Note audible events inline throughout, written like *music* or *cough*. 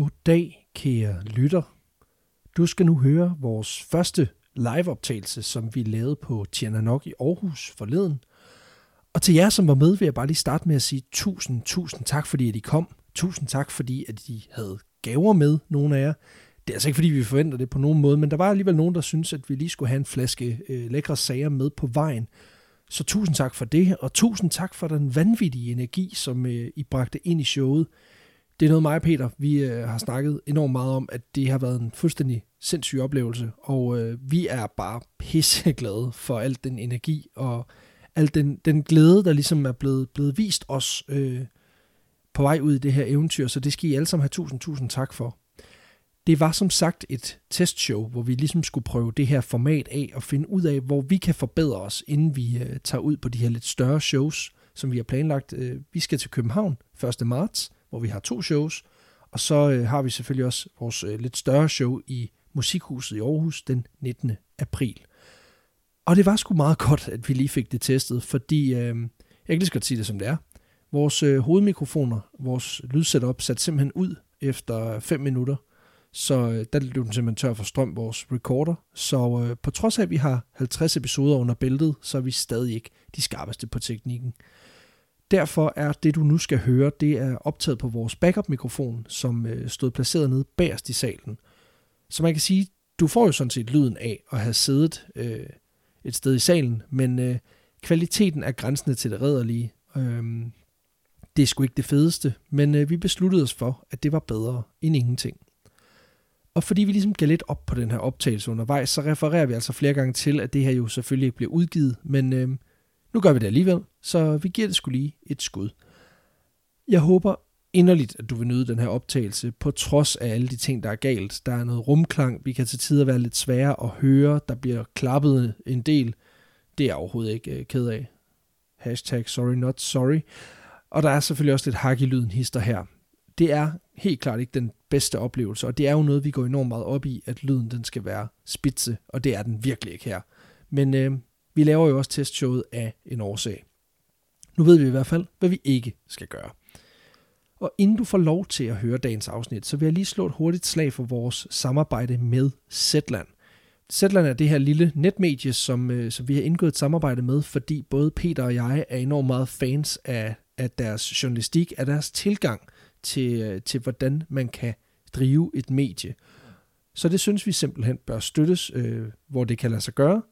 Goddag, kære lytter. Du skal nu høre vores første liveoptagelse, som vi lavede på Tjernanok i Aarhus forleden. Og til jer, som var med, vil jeg bare lige starte med at sige tusind, tusind tak, fordi at I kom. Tusind tak, fordi at I havde gaver med, nogle af jer. Det er altså ikke, fordi vi forventer det på nogen måde, men der var alligevel nogen, der synes, at vi lige skulle have en flaske øh, lækre sager med på vejen. Så tusind tak for det, og tusind tak for den vanvittige energi, som øh, I bragte ind i showet. Det er noget mig og Peter, vi øh, har snakket enormt meget om, at det har været en fuldstændig sindssyg oplevelse, og øh, vi er bare pisseglade for al den energi og al den, den glæde, der ligesom er blevet, blevet vist os øh, på vej ud i det her eventyr, så det skal I alle sammen have tusind, tusind tak for. Det var som sagt et testshow, hvor vi ligesom skulle prøve det her format af og finde ud af, hvor vi kan forbedre os, inden vi øh, tager ud på de her lidt større shows, som vi har planlagt. Øh, vi skal til København 1. marts, hvor vi har to shows, og så øh, har vi selvfølgelig også vores øh, lidt større show i Musikhuset i Aarhus den 19. april. Og det var sgu meget *laughs* godt, at vi lige fik det testet, fordi øh, jeg kan lige så godt sige det som det er. Vores øh, hovedmikrofoner, vores lydsetup satte simpelthen ud efter 5 minutter, så øh, der blev den simpelthen tør for strøm, vores recorder. Så øh, på trods af, at vi har 50 episoder under bæltet, så er vi stadig ikke de skarpeste på teknikken. Derfor er det, du nu skal høre, det er optaget på vores backup-mikrofon, som øh, stod placeret nede bagerst i salen. Så man kan sige, du får jo sådan set lyden af at have siddet øh, et sted i salen, men øh, kvaliteten er grænsende til det redderlige. Øh, det er sgu ikke det fedeste, men øh, vi besluttede os for, at det var bedre end ingenting. Og fordi vi ligesom gav lidt op på den her optagelse undervejs, så refererer vi altså flere gange til, at det her jo selvfølgelig ikke bliver udgivet, men øh, nu gør vi det alligevel, så vi giver det skulle lige et skud. Jeg håber inderligt, at du vil nyde den her optagelse, på trods af alle de ting, der er galt. Der er noget rumklang, vi kan til tider være lidt svære at høre, der bliver klappet en del. Det er jeg overhovedet ikke øh, ked af. Hashtag sorry not sorry. Og der er selvfølgelig også lidt hak i lyden hister her. Det er helt klart ikke den bedste oplevelse, og det er jo noget, vi går enormt meget op i, at lyden den skal være spidse, og det er den virkelig ikke her. Men øh, vi laver jo også testshowet af en årsag. Nu ved vi i hvert fald, hvad vi ikke skal gøre. Og inden du får lov til at høre dagens afsnit, så vil jeg lige slå et hurtigt slag for vores samarbejde med Zetland. Zetland er det her lille netmedie, som, øh, som vi har indgået et samarbejde med, fordi både Peter og jeg er enormt meget fans af, af deres journalistik, af deres tilgang til, øh, til, hvordan man kan drive et medie. Så det synes vi simpelthen bør støttes, øh, hvor det kan lade sig gøre.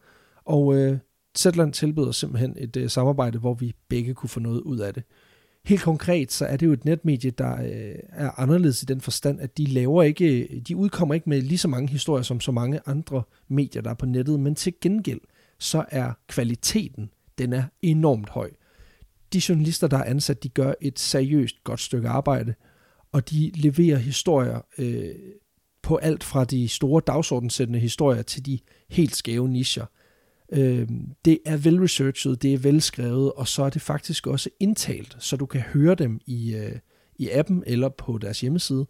Og øh, Zetland tilbyder simpelthen et øh, samarbejde, hvor vi begge kunne få noget ud af det. Helt konkret, så er det jo et netmedie, der øh, er anderledes i den forstand, at de laver ikke, øh, de udkommer ikke med lige så mange historier som så mange andre medier, der er på nettet, men til gengæld, så er kvaliteten, den er enormt høj. De journalister, der er ansat, de gør et seriøst godt stykke arbejde, og de leverer historier øh, på alt fra de store dagsordenssættende historier til de helt skæve nischer. Øh, det er velresearchet, det er velskrevet, og så er det faktisk også indtalt, så du kan høre dem i, øh, i appen eller på deres hjemmeside.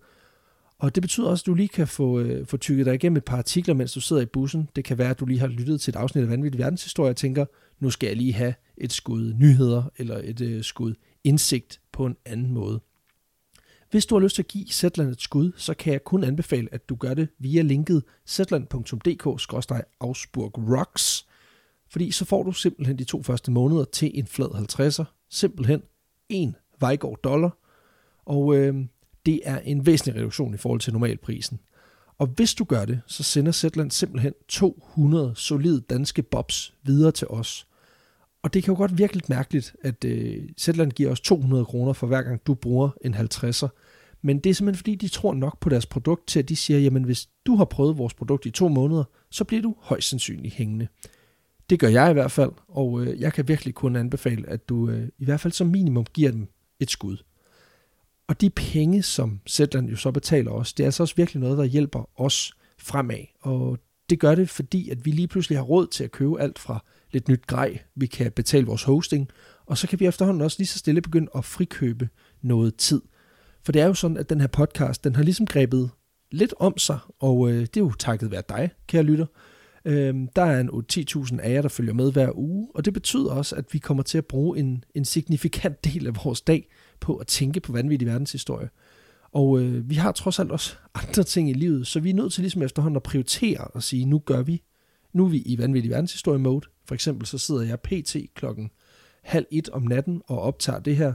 Og det betyder også, at du lige kan få, øh, få tykket dig igennem et par artikler, mens du sidder i bussen. Det kan være, at du lige har lyttet til et afsnit af Vanvittig Verdenshistorie og tænker, nu skal jeg lige have et skud nyheder eller et øh, skud indsigt på en anden måde. Hvis du har lyst til at give Zetland et skud, så kan jeg kun anbefale, at du gør det via linket zetland.dk-ausburgrocks, fordi så får du simpelthen de to første måneder til en flad 50'er, simpelthen en Vejgaard dollar, og øh, det er en væsentlig reduktion i forhold til normalprisen. Og hvis du gør det, så sender Zetland simpelthen 200 solide danske bobs videre til os. Og det kan jo godt virke lidt mærkeligt, at øh, Zetland giver os 200 kroner for hver gang du bruger en 50'er. Men det er simpelthen fordi, de tror nok på deres produkt til, at de siger, jamen hvis du har prøvet vores produkt i to måneder, så bliver du højst sandsynligt hængende. Det gør jeg i hvert fald, og øh, jeg kan virkelig kun anbefale, at du øh, i hvert fald som minimum giver dem et skud. Og de penge, som Zetland jo så betaler os, det er altså også virkelig noget, der hjælper os fremad. Og det gør det, fordi at vi lige pludselig har råd til at købe alt fra lidt nyt grej. Vi kan betale vores hosting, og så kan vi efterhånden også lige så stille begynde at frikøbe noget tid. For det er jo sådan, at den her podcast, den har ligesom grebet lidt om sig, og øh, det er jo takket være dig, kære lytter. Øh, der er en 10.000 af jer, der følger med hver uge, og det betyder også, at vi kommer til at bruge en, en signifikant *laughs* del af vores dag på at tænke på vanvittig verdenshistorie. Og øh, vi har trods alt også *laughs* andre ting i livet, så vi er nødt til ligesom efterhånden at prioritere og sige, nu gør vi. Nu er vi i vanvittig verdenshistorie mode. For eksempel så sidder jeg pt. klokken halv et om natten og optager det her.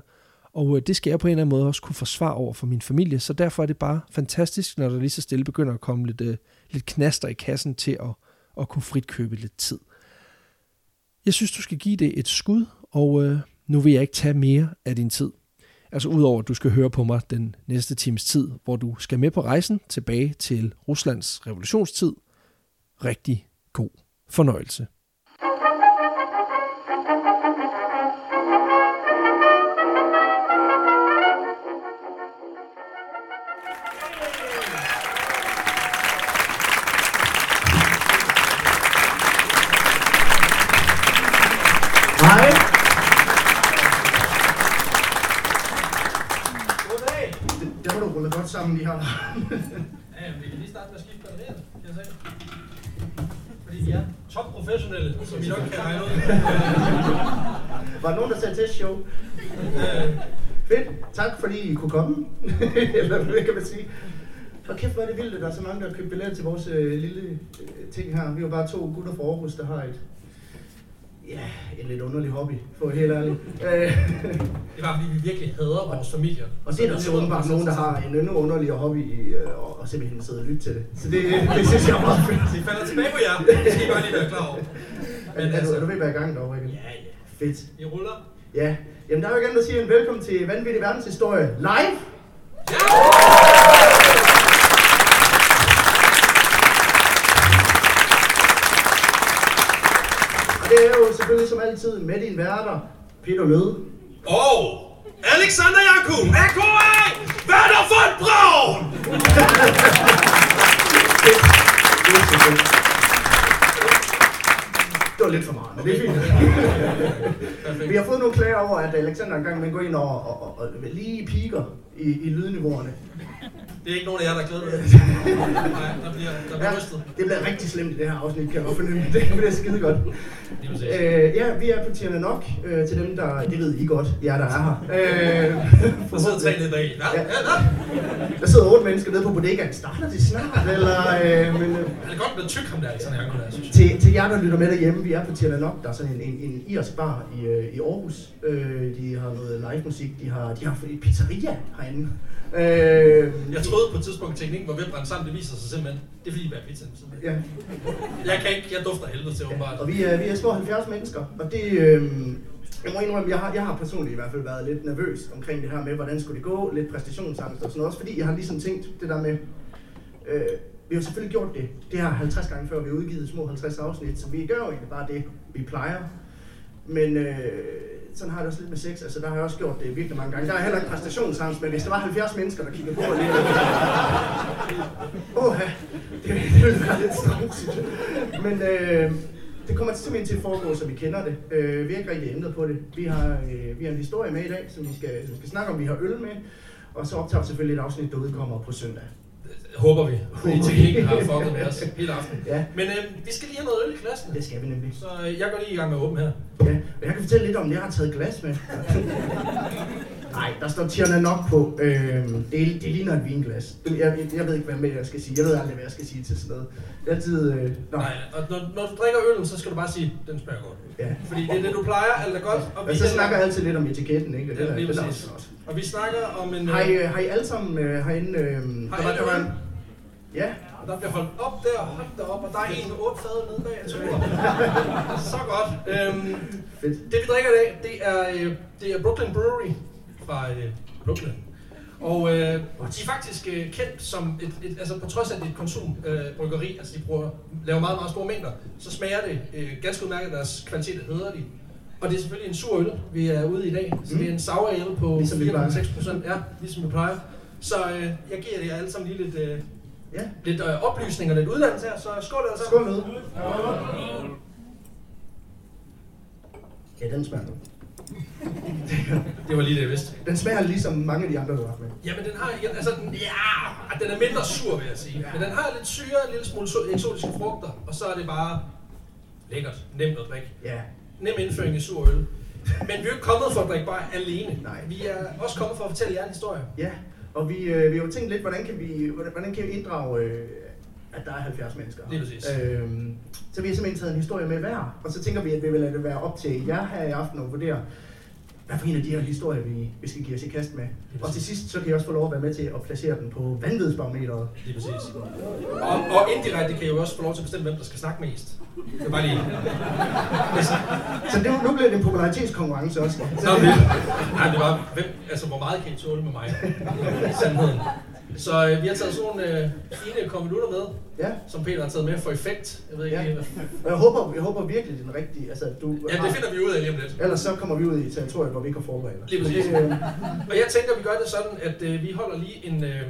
Og øh, det skal jeg på en eller anden måde også kunne forsvare over for min familie, så derfor er det bare fantastisk, når der lige så stille begynder at komme lidt, øh, lidt knaster i kassen til at, og kunne frit købe lidt tid. Jeg synes, du skal give det et skud, og øh, nu vil jeg ikke tage mere af din tid. Altså udover at du skal høre på mig den næste times tid, hvor du skal med på rejsen tilbage til Ruslands revolutionstid. Rigtig god fornøjelse. Som vi nok kan regne ud. Var der nogen, der sagde testshow? Øh, Fedt. Tak fordi I kunne komme. *laughs* Eller hvad kan man sige? For kæft, hvor er det vildt, at der er så mange, der har købt billetter til vores øh, lille øh, ting her. Vi er jo bare to gutter fra Aarhus, der har et, ja, en lidt underlig hobby, for helt ærligt. Øh, det var fordi, vi virkelig hader vores familier. og så er der så åbenbart nogen, der har en endnu underligere hobby i, øh, og, og simpelthen sidde og lytte til det. Så det, *laughs* det synes jeg er meget fedt. De falder tilbage på jer, det skal I bare lige være klar over. Men, er, du, er du ved at være i gang dog, ikke? Ja, ja. Fedt. I ruller. Ja, jamen der er jo ikke andet at sige end velkommen til Vanvittig Verdenshistorie live. Og det er jo selvfølgelig som altid med din værter, Peter Løde. Og Alexander Jakub, AKA, Werner von Braun! *laughs* Det var lidt for meget, men det er fint. Vi har fået nogle klager over, at Alexander engang man går ind og, og, og, og lige piker i, i lydniveauerne. Det er ikke nogen af jer, der glæder mig. Nej, der bliver, der bliver Ja, rystet. det bliver rigtig slemt i det her afsnit, kan jeg godt fornemme. Det bliver skide godt. Øh, ja, vi er på Tierna nok øh, til dem, der... Det ved I godt, jer der er her. Øh, Der sidder tre nede bag. Ja, ja, ja. der sidder otte mennesker nede på bodegaen. Starter de snart? Eller, øh, men, øh, Han er godt blevet tyk, ham der, der, synes jeg. til, til jer, der lytter med derhjemme, vi er på Tierna nok. Der er sådan en, en, en irsk bar i, øh, i Aarhus. Øh, de har noget live musik. De har, de har et pizzeria herinde. Øh, Jeg troede på et tidspunkt, at teknikken var ved at brænde sammen. Det viser sig simpelthen. Det er fordi, der er pizza. Ja, Jeg kan ikke, jeg dufter helvede til, åbenbart. og vi er, vi er små 70 mennesker, og det, øh, jeg må indrømme, jeg har, jeg har personligt i hvert fald været lidt nervøs omkring det her med, hvordan skulle det gå, lidt præstationsangst og sådan noget, også fordi jeg har ligesom tænkt det der med, øh, vi har selvfølgelig gjort det, det her 50 gange før, vi har udgivet små 50 afsnit, så vi gør jo egentlig bare det, vi plejer. Men øh, sådan har jeg det også lidt med sex, altså der har jeg også gjort det virkelig mange gange. Der er heller ikke præstationsangst, men hvis der var 70 mennesker, der kiggede på og lige Åh, det, det ville være lidt stramt. Men øh, det kommer simpelthen til at foregå, så vi kender det. Øh, vi har ikke rigtig ændret på det. Vi har, øh, vi har en historie med i dag, som vi skal, som vi skal snakke om. Vi har øl med, og så optager vi selvfølgelig et afsnit, der udkommer på søndag. Håber vi. *laughs* Fordi teknikken har fucket med os hele aften. Ja, Men øh, vi skal lige have noget øl i klassen. det skal vi nemlig. Så øh, jeg går lige i gang med at åbne her. Ja, og jeg kan fortælle lidt om, at jeg har taget glas med. *laughs* Nej, der står Tierna nok på. Øhm, det, det ligner et vinglas. Jeg, jeg, jeg ved ikke, hvad med jeg skal sige. Jeg ved aldrig, hvad jeg skal sige til sådan noget. Det er altid... Øh, nå, Nej, og når, når du drikker øllen, så skal du bare sige, den smager godt. ja. Fordi det er det, du plejer, alt er godt. Og Og så snakker jeg altid lidt om etiketten, ikke? Og det Ja, er, lige det er også godt. Og vi snakker om en... Har I, øh, øh, har I alle sammen øh, herinde... Øh, Har der var, der var øl? en, Ja, og der bliver holdt op der, hold der op, og der er en med otte fade nede bag. Super. *laughs* Så godt. Øhm, fedt. det vi drikker i dag, det er, øh, det er Brooklyn Brewery fra øh, Brooklyn. Og øh, de er faktisk øh, kendt som, et, et, altså på trods af det er et konsumbryggeri, øh, bryggeri, altså de bruger, laver meget, meget store mængder, så smager det øh, ganske udmærket deres kvalitet, hedder de. Og det er selvfølgelig en sur øl, vi er ude i dag. Så det er en sour ale på Ligesom vi plejer. 4,6 procent. Ja, ligesom vi plejer. Så øh, jeg giver jer alle sammen lige lidt, øh, Ja, lidt øh, oplysning og lidt uddannelse her, så skål alle skål med. Ja, den smager. *laughs* Det var lige det, jeg vidste. Den smager ligesom mange af de andre, du har haft med. Jamen, den har, ja, altså, den, ja, den er mindre sur, vil jeg sige. Men den har lidt syre, en lille smule so- eksotiske frugter, og så er det bare lækkert, nemt at drikke. Ja, Nem indføring i sur øl. Men vi er jo ikke kommet for at drikke bare alene. Nej. Vi er også kommet for at fortælle jer en historie. ja. Og vi, øh, vi har jo tænkt lidt, hvordan kan vi, hvordan, kan vi inddrage, øh, at der er 70 mennesker. Lige præcis. Øhm, så vi har simpelthen taget en historie med hver, og så tænker vi, at vi vil lade det være op til jer her i aften at vurdere, hvad for en af de her historier, vi, vi skal give os i kast med. Og til sidst, så kan I også få lov at være med til at placere den på vanvidsbarometeret. Lige præcis. Og, og indirekte kan I jo også få lov til at bestemme, hvem der skal snakke mest. Det er bare lige... Så det, nu bliver det en popularitetskonkurrence også. Så Nå, det, det, nej, det var, hvem, altså, hvor meget kan I tåle med mig? Sandheden. Så øh, vi har taget sådan nogle øh, fine konvolutter med, ja, som Peter har taget med for effekt. Jeg ved ikke Ja. lige, hvad... jeg håber, jeg håber virkelig, det er den rigtige. Altså, du Ja, det finder vi ud af lige om lidt. Ellers så kommer vi ud i et territorium, hvor vi ikke har forberedt. Lige præcis. Øh, *laughs* Og jeg tænker, vi gør det sådan, at øh, vi holder lige en øh,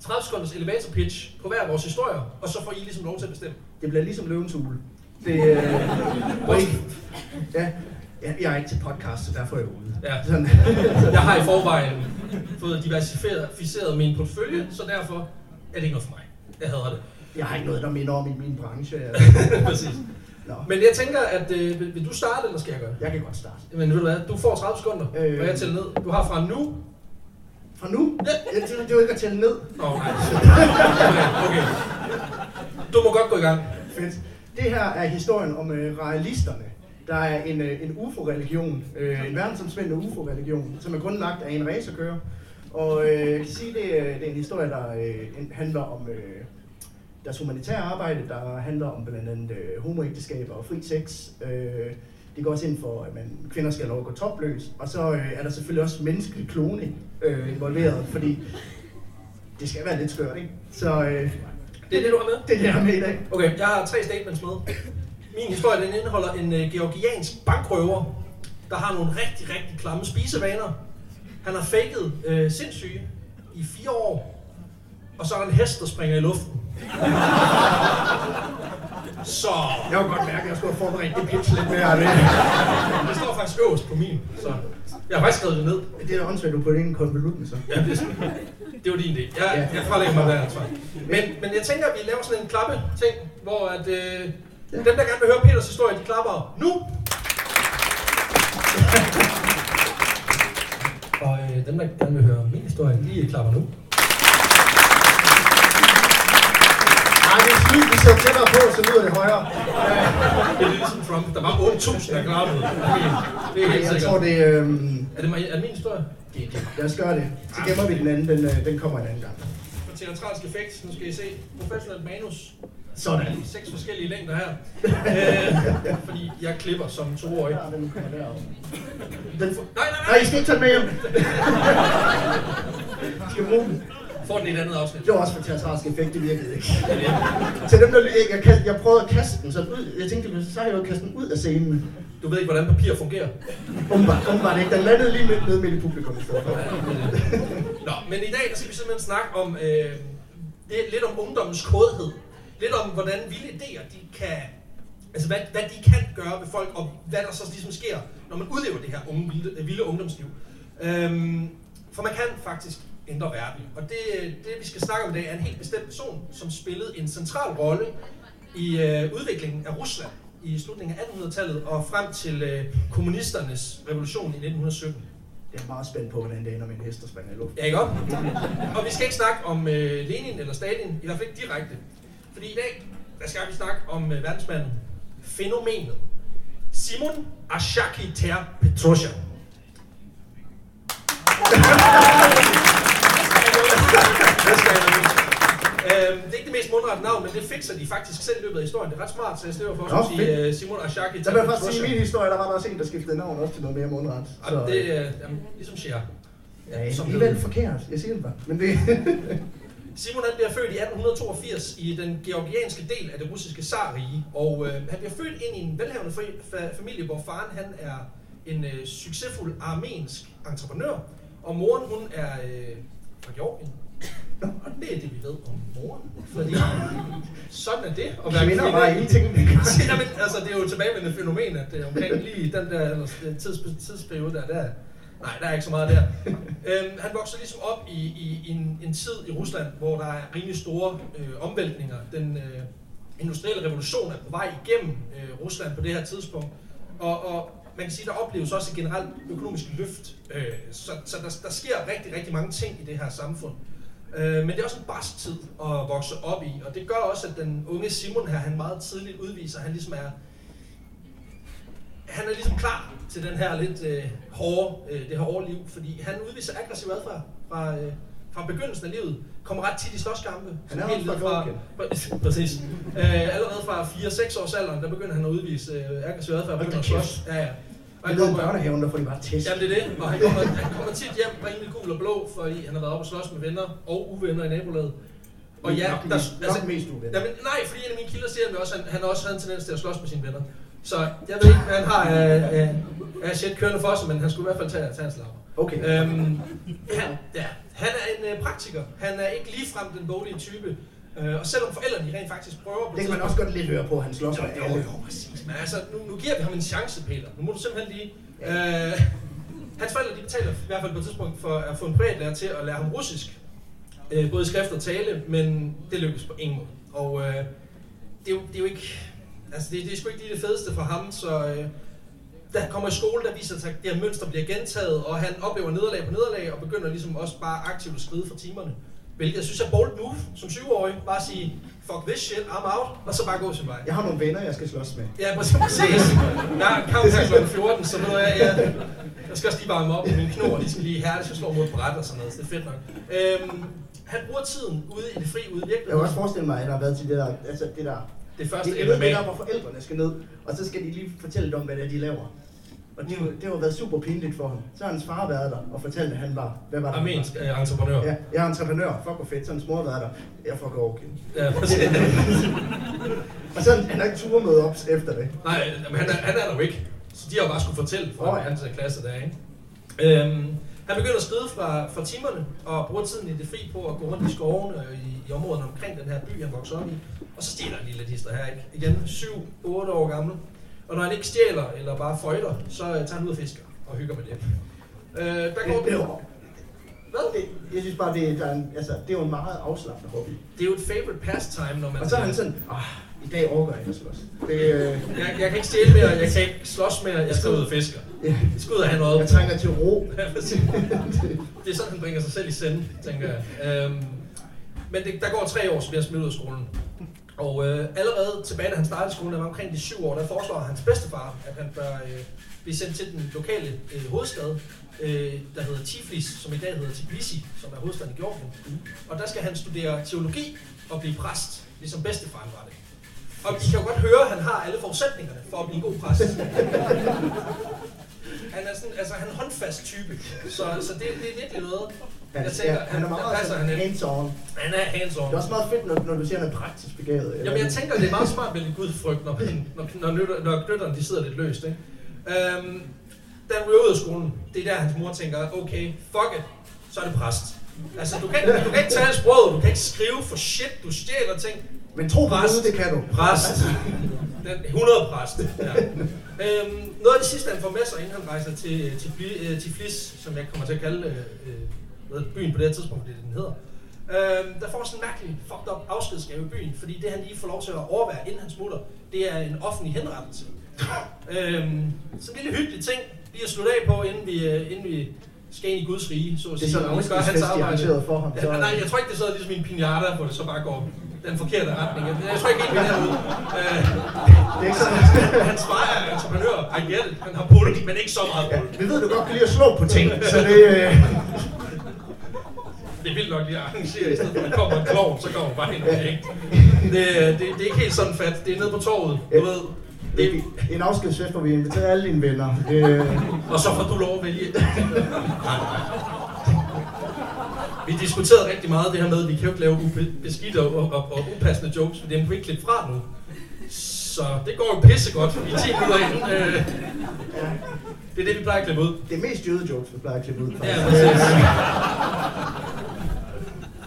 30 sekunders elevator pitch på hver vores historier, og så får I ligesom lov til at bestemme. det bliver ligesom løvens hule. Det, øh, *laughs* ja, jeg, jeg er ikke til podcast, så derfor er jeg ude. Ja. *laughs* Sådan. Jeg har i forvejen fået diversificeret min portefølje, så derfor er det ikke noget for mig. Jeg hader det. Jeg har ikke noget, der minder om i min branche. *laughs* Præcis. Nå, Men jeg tænker, at øh, vil, vil du starte, eller skal jeg gøre det? jeg kan godt starte. Men ved du hvad, du får 30 sekunder, Øh. og jeg tæller ned. Du har fra nu... Fra nu? Ja, det, det er jo ikke at tælle ned. Åh, oh, nej. Okay, okay. Du må godt gå i gang. Fedt. Det her er historien om øh, realisterne. Der er en, øh, en UFO-religion, øh, en verdensomspændende UFO-religion, som er grundlagt af en racerkører. Og øh, jeg kan sige, det, er- det er en historie, der øh, handler om øh, deres humanitære arbejde, der handler om blandt andet øh, homoægteskaber og fri sex. Øh, de går også ind for, at man, kvinder skal have lov at gå topløs. Og så øh, er der selvfølgelig også menneskelig kloning øh, involveret, fordi det skal være lidt skørt, ikke? Så øh, Det er det, du har med? det er det, jeg har med i dag. Okay, jeg har tre statements med. Min historie den indeholder en uh, georgiansk bankrøver, der har nogle rigtig, rigtig klamme spisevaner. Han har faket uh, sindssyge i fire år, og så er der en hest, der springer i luften. *laughs* Så Jeg kunne godt mærke, at jeg skulle have forberedt det pitch lidt mere. *laughs* Det, det står faktisk øverst på min, så jeg har faktisk skrevet det ned. det er da åndssvagt, du på det ene konvolutten, så. Ja, det, det var din idé. Jeg, jeg fralægger mig der ansvar. Men, men jeg tænker, at vi laver sådan en klappe ting, hvor at, øh, dem, der gerne vil høre Peters historie, de klapper nu. *laughs* Og øh, dem, der gerne vil høre min historie, de klapper nu. Nej, det er slut, vi ser tættere på, så lyder det højere. Det er ligesom Trump. Der var 8.000, der klappede. Det er helt Jeg sikkert. tror, det er... øhm, Er det, er det min historie? det, det, lad os gøre det. Så gemmer vi den anden, den, øh, den kommer en anden gang. For teatralsk effekt, nu skal I se. Professionelt manus. Sådan. Seks forskellige længder her. *laughs* øh, fordi jeg klipper som toårig. Ja, den kommer derover. Den, Nej, nej, nej, nej! I skal ikke tage med hjem. I *laughs* skal bruge den. Får den i et andet afsnit. Det var også for teatralsk effekt, det virkede ikke. Til dem, der ikke, jeg, jeg prøvede at kaste den sådan ud. Jeg tænkte, så har jeg jo kastet den ud af scenen. Du ved ikke, hvordan papir fungerer. Umiddelbart, umiddelbart ikke. Den landede lige midt nede midt i publikum for. Nå, men i dag der skal vi simpelthen snakke om øh, det, lidt om ungdommens kodhed. Lidt om, hvordan vilde idéer, de kan, altså hvad, hvad de kan gøre ved folk, og hvad der så ligesom sker, når man udlever det her unge, vilde, øh, vilde ungdomsliv. Øhm, for man kan faktisk ændre verden. Og det, det, vi skal snakke om i dag, er en helt bestemt person, som spillede en central rolle i øh, udviklingen af Rusland i slutningen af 1800-tallet og frem til øh, kommunisternes revolution i 1917. Jeg er meget spændt på, hvordan det ender med en hest, der springer i luften. Ja, ikke op? Og vi skal ikke snakke om øh, Lenin eller Stalin, i hvert fald ikke direkte. Fordi i dag, der skal vi snakke om øh, verdensmanden, fænomenet, Simon Ashaki Ter Petrosyan. *laughs* Øhm, det er ikke det mest mundrette navn, men det fikser de faktisk selv i løbet af historien. Det er ret smart, så jeg støver for Nå, at sige øh, Simon Ashaki Ter vil jeg faktisk sige, i min historie, der var der også en, der skiftede navn også til noget mere mundret. Så, Jamen, det er jamen, ligesom Cher. ja, som alligevel hed- forkert. Jeg siger det bare. Men det, *laughs* Simon han bliver født i 1882 i den georgianske del af det russiske zarrige, og øh, han bliver født ind i en velhavende fa- fa- familie, hvor faren han er en øh, succesfuld armensk entreprenør, og moren hun er øh, fra Georgien. Og det er det, vi ved om moren, fordi sådan er det. at være kvinder kvinde var i- ting. Jamen, *laughs* altså, det er jo tilbagevendende fænomen, at det er omkring lige den der eller, den tids, tidsperiode der, der, nej, der er ikke så meget der. *laughs* øhm, han vokser ligesom op i, i, i en, en tid i Rusland, hvor der er rimelig store øh, omvæltninger. Den øh, industrielle revolution er på vej igennem øh, Rusland på det her tidspunkt. Og, og man kan sige, der opleves også et generelt økonomisk løft. Øh, så så der, der sker rigtig, rigtig mange ting i det her samfund. Øh, men det er også en barsk tid at vokse op i, og det gør også, at den unge Simon her, han meget tidligt udviser, han ligesom er, han er ligesom klar til den her lidt øh, hårde, øh, det her hårde liv, fordi han udviser aggressiv adfærd fra, øh, fra begyndelsen af livet, kommer ret tit i slåskampe. Han er helt fra fra, præcis. Øh, allerede fra 4-6 års alderen, der begynder han at udvise øh, aggressiv adfærd og begynder at slås. Ja, ja. Og han ved, i kommer, børnehaven, der får de bare test. Jamen det er det, og han kommer, han kommer tit hjem rimelig gul og blå, fordi han har været oppe og slås med venner og uvenner i nabolaget. Og ja, der, nok mest uvenner. jamen, nej, fordi en af mine kilder siger at også, at han, han også havde en tendens til at slås med sine venner. Så jeg ved ikke, hvad han har af, af, af shit kørende for sig, men han skulle i hvert fald tage, tage hans lapper. Okay. Øhm, han, ja, han er en uh, praktiker. Han er ikke ligefrem den boglige type. Uh, og selvom forældrene rent faktisk prøver på Det kan man også godt lidt høre på, han slås med jo, alle. jo, præcis. Men altså, nu, nu giver vi ham en chance, Peter. Nu må du simpelthen lige... Øh, hans forældre, de betaler i hvert fald på et tidspunkt for at få en privatlærer til at lære ham russisk. Øh, både i skrift og tale, men det lykkes på ingen måde. Og øh, det, er jo, det er jo ikke... Altså, det, det er sgu ikke lige det fedeste for ham, så... Øh, da han kommer i skole, der viser sig, at det her mønster bliver gentaget, og han oplever nederlag på nederlag, og begynder ligesom også bare aktivt at skride for timerne. Hvilket jeg synes er bold move, som syvårig. Bare sige, fuck this shit, I'm out, og så bare gå sin vej. Jeg har nogle venner, jeg skal slås med. Ja, præcis. *laughs* præcis. Jeg en kamp her kl. 14, så ved jeg, jeg, jeg skal også lige varme op, og mine knor, de skal lige herligt, jeg slår mod bræt og sådan noget, så det er fedt nok. Øhm, han bruger tiden ude i det fri, ude i Jeg kan også virkeligheden. forestille mig, at der har været til det der, altså det der, Det første det, ved, det MMA. der, hvor forældrene skal ned, og så skal de lige fortælle dem, hvad det er, de laver. Og det, det har været super pinligt for ham. Så har hans far været der og fortalt, at han var, hvad var det? han var? Armensk øh, entreprenør. Ja, jeg er entreprenør. Fuck hvor fedt. Så hans mor har været der. Jeg fucker okay. Ja. *laughs* Og så han har ikke tur møde op efter det. Nej, men han er, han er der jo ikke. Så de har bare skulle fortælle fra oh, hans klasse der, ikke? Øhm, han begynder at skride fra, fra timerne og bruger tiden i det fri på at gå rundt i skovene og i, i områderne omkring den her by, han vokser op i. Og så stjæler han lige lidt hister her, ikke? Igen 7-8 år gammel. Og når han ikke stjæler eller bare føjter, så øh, tager han ud og fisker og hygger med det. Øh, der går Det, det, var- Hvad? det, jeg synes bare, det, er- der er en, altså, det er jo en meget afslappende hobby. Det er jo et favorite pastime, når man... Og så er han sådan, ah, i dag overgår jeg ikke at slås. Det, øh, Jeg, jeg kan ikke stjæle mere, jeg kan ikke slås mere, jeg skal ud og fiske. ja, Jeg skal ud og have noget. jeg trænger til ro. *laughs* Ja, det er sådan, han bringer sig selv i send, tænker jeg. Øhm, men det, der går tre år, så bliver han smidt ud af skolen. Og øh, allerede tilbage, da han startede skolen, der var omkring de syv år, der foreslår hans bedstefar, at han bør øh, blive sendt til den lokale øh, hovedstad, øh, der hedder Tiflis, som i dag hedder Tbilisi, som er hovedstaden i Georgien. Og der skal han studere teologi og blive præst, ligesom bedstefaren var det. Og I kan jo godt høre, at han har alle forudsætningerne for at blive en god præst. *laughs* Han er sådan, altså han er en håndfast type, så, så det, det er virkelig noget. Han, Jeg tænker, ja, han er der meget passer han hands-on. Han er hands-on. Det er også meget fedt, når, når du siger, at han er praktisk begavet. Jamen jeg tænker, det er meget smart med lidt gudfrygt, når, når, når, nytter- når knytterne de sidder lidt løst. Ikke? Øhm, da han ryger ud af skolen, det er der hans mor tænker, okay, fuck it, så er det præst. Altså du kan, ikke- du kan ikke tale sproget, du kan ikke skrive for shit, du stjæler ting. Men tro på Præst. Gud, det kan du. Præst. Den 100 præst. Ja. Øhm, noget af det sidste, han får med sig, inden han rejser til, til, Bli- øh, Tiflis, som jeg kommer til at kalde øh, øh, hvad byen på det her tidspunkt, det er det, den hedder. Øhm, der får sådan en mærkelig fucked up afskedsgave i byen, fordi det han lige får lov til at overvære, inden han smutter, det er en offentlig henrettelse. øhm, så en lille hyggelig ting, lige at slutte af på, inden vi, øh, inden vi skal ind i Guds rige, så at Det er sige. sådan en og gøre hans arbejde. for ham. Ja, Så, nej, jeg tror ikke, det er sådan ligesom en pinata, hvor det så bare går den forkerte retning. Jeg, jeg tror ikke helt, vi er derude. Øh, det er ikke sådan, hans far er entreprenør, I get it. Han har pull, men ikke så meget ja, pull. vi ved, du godt kan lide at slå på ting, så det... Øh, Det er vildt nok at arrangere, i stedet for at der kommer en klovn, så kommer bare en ikke? Det, det, det, er ikke helt sådan fat. Det er nede på torvet, du ved. det Det, er en afskedsfest, hvor vi inviterer alle dine venner. Øh, *laughs* og så får du lov at vælge. Vi diskuterede rigtig meget det her med, at vi kan jo ikke lave beskidte og, og, og upassende jokes, for dem kan vi ikke klippe fra nu. Så det går jo pissegodt, vi er 10 minutter inden. Øh, ja, det er det, vi plejer at klippe ud. det er mest jødejokes, vi plejer at klippe ud. Ja, faktisk. præcis.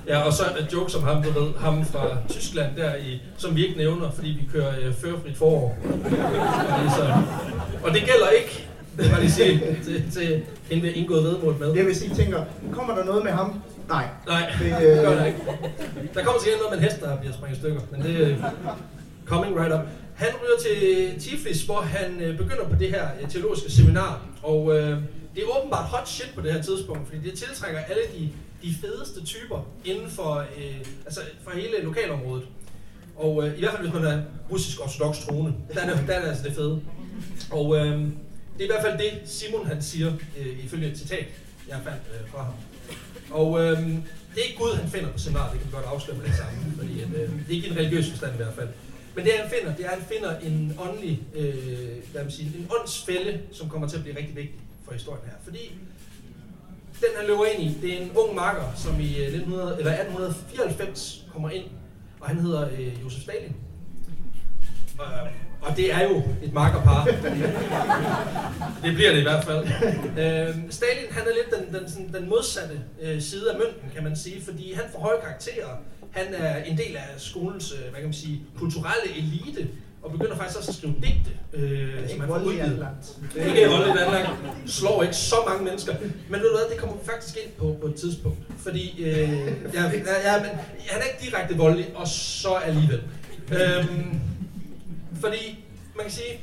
Ja, og så et joke som ham, du ved, ham fra Tyskland der i, som vi ikke nævner, fordi vi kører øh, førfrit forår. Så, og det gælder ikke, det jeg lige sige, til, til hende, vi indgået vedmål med. Det vil sige, tænker, kommer der noget med ham? Nej. Nej, Det, *laughs* det øh, gør der ikke. Der kommer sikkert noget med en hest, der bliver sprængt i stykker, men det er coming right up. Han ryger til Tiflis, hvor han øh, begynder på det her øh, teologiske seminar. Og øh, det er åbenbart hot shit på det her tidspunkt, fordi det tiltrækker alle de, de fedeste typer inden for, øh, altså for hele lokalområdet. Og øh, i hvert fald hvis man er russisk ortodox troende, der er, der er altså det fede. Og øh, det er i hvert fald det, Simon han siger, øh, ifølge et citat, jeg fandt øh, fra ham. Og øh, det er ikke Gud, han finder på seminariet, det kan vi godt afsløre med det samme, fordi at, øh, det er ikke en religiøs forstand i hvert fald. Men det han finder, det er, at han finder en åndelig, øh, hvad man siger, en åndsfælde, som kommer til at blive rigtig vigtig for historien her. Fordi den han løber ind i, det er en ung makker, som i 1900, eller 1894 kommer ind, og han hedder øh, Josef Stalin. Og, og det er jo et makkerpar. *laughs* det bliver det i hvert fald. *laughs* Øh, Stalin han er lidt den, den, sådan, den modsatte øh, side af mønten, kan man sige, fordi han får høje karakterer. Han er en del af skolens øh, hvad kan man sige, kulturelle elite, og begynder faktisk også at skrive digte, øh, som han får udgivet. Det er ikke voldeligt anlagt. Slår ikke så mange mennesker. Men ved du hvad, det kommer faktisk ind på på et tidspunkt. Fordi øh, ja, ja, men, han er ikke direkte voldelig, og så alligevel. Øhm, fordi man kan sige,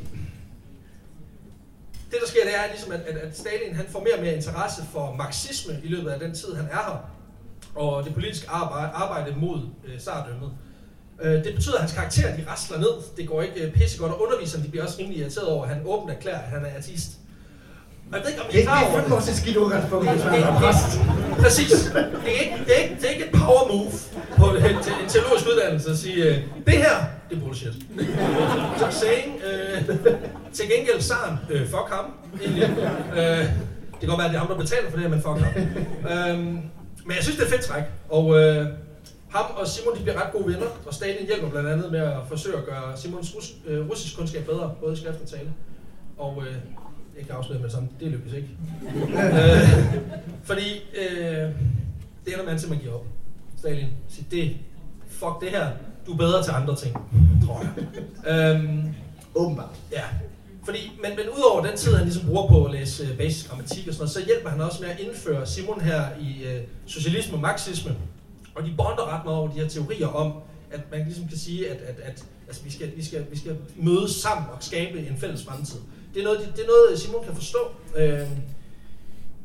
det der sker, det er ligesom, at, at, at Stalin han får mere og mere interesse for marxisme i løbet af den tid, han er her. Og det politiske arbejde, arbejde mod øh, sardømmet. Øh, det betyder, at hans karakterer de rasler ned. Det går ikke øh, pissegodt, og underviserne de bliver også rimelig irriteret over, at han åbent erklærer, at han er artist. Jeg ved ikke, om I er klar over det. Det er også et skidt udgangspunkt, hvis man er præst. Præcis. Det er, ikke, det, er ikke, det er ikke et power move på en, en teologisk uddannelse at sige, uh, det her, det er bullshit. Så saying, uh, til gengæld Saren, uh, fuck ham. Uh, det kan godt være, at det er ham, der betaler for det her, men fuck ham. Uh, men jeg synes, det er fedt træk. Og uh, ham og Simon de bliver ret gode venner, og Stalin hjælper blandt andet med at forsøge at gøre Simons rus, øh, russisk kundskab bedre, både i skrift og tale. Og øh, jeg kan afsløre med det samme, det lykkes ikke. *laughs* øh, fordi øh, det ender man simpelthen giver op. Stalin siger, det, fuck det her, du er bedre til andre ting, tror jeg. øhm, Åbenbart. Ja, fordi, men, men udover den tid, han ligesom bruger på at læse øh, basisk grammatik og sådan noget, så hjælper han også med at indføre Simon her i øh, socialisme og marxisme, og de bonder ret meget over de her teorier om, at man ligesom kan sige, at, at, at altså, vi, skal, vi, skal, vi skal mødes sammen og skabe en fælles fremtid. Det er noget, det, det er noget Simon kan forstå. Øh,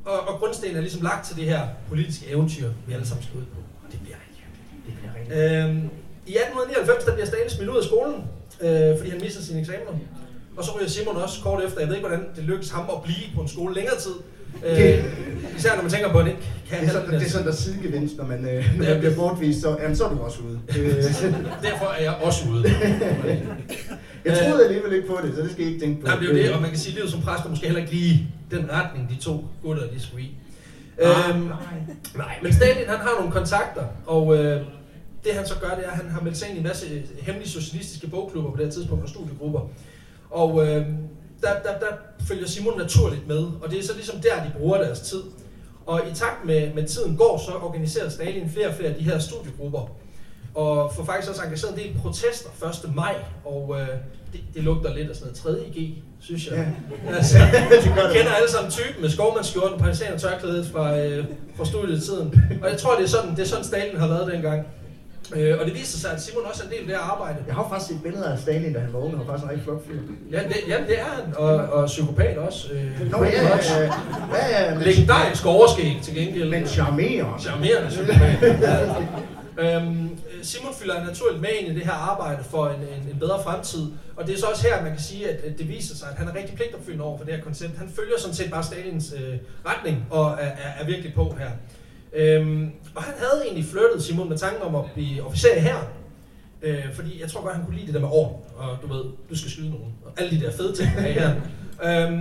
og, og grundstenen er ligesom lagt til det her politiske eventyr, vi alle sammen skal ud på. Og det bliver rigtig Det bliver rigtig øh, I 1899 der bliver Stalin smidt ud af skolen, øh, fordi han mister sine eksamener. Og så ryger Simon også kort efter, jeg ved ikke, hvordan det lykkes ham at blive på en skole længere tid, Øh, især når man tænker på, at det ikke kan det er, sådan, det er sådan der sidegevinst, når man, øh, når man bliver bortvist, så, jamen, så er du også ude. *laughs* Derfor er jeg også ude. *laughs* jeg troede alligevel ikke på det, så det skal I ikke tænke på. Nej, det er jo det, og man kan sige, at livet som præst er måske heller ikke lige den retning, de to gutter, de skulle i. Nej, øhm, nej. nej, men Stalin, han har nogle kontakter, og øh, det han så gør, det er, at han har meldt sig ind i en masse hemmelige socialistiske bogklubber på det her tidspunkt, og studiegrupper. Og øh, der, der, der følger Simon naturligt med, og det er så ligesom der, de bruger deres tid. Og i takt med, med tiden går, så organiserer Stalin flere og flere af de her studiegrupper, og får faktisk også engageret en del protester 1. maj, og øh, det, det lugter lidt af sådan noget 3. G, synes jeg. Ja. *laughs* Altså, *laughs* vi kender alle sammen typen med skovmandskjorten, partisaner tørklædet fra, øh, fra studietiden. Og jeg tror, det er sådan, det er sådan Stalin har været dengang. Øh, og det viser sig, at Simon også er en del af det arbejde. Jeg har faktisk et billede af Stalin, da han var ung, og faktisk en rigtig flot fyr. Ja, det, ja, det er han, og, og psykopat også. Øh, Nå ja, ja, ja, ja, ja Legendarisk overskæg til gengæld. Men charmerende. Charmerende psykopat. ja. øhm, Simon fylder naturligt med ind i det her arbejde for en, en, en bedre fremtid. Og det er så også her, man kan sige, at, at det viser sig, at han er rigtig pligtopfyldende over for det her koncept. Han følger sådan set bare Stalins øh, retning og er, er, er virkelig på her. Øhm, og han havde egentlig flyttet Simon med tanken om at blive officer her. Øh, fordi jeg tror godt, han kunne lide det der med år, og du ved, du skal skyde nogen, og alle de der fede ting, der er her. øhm,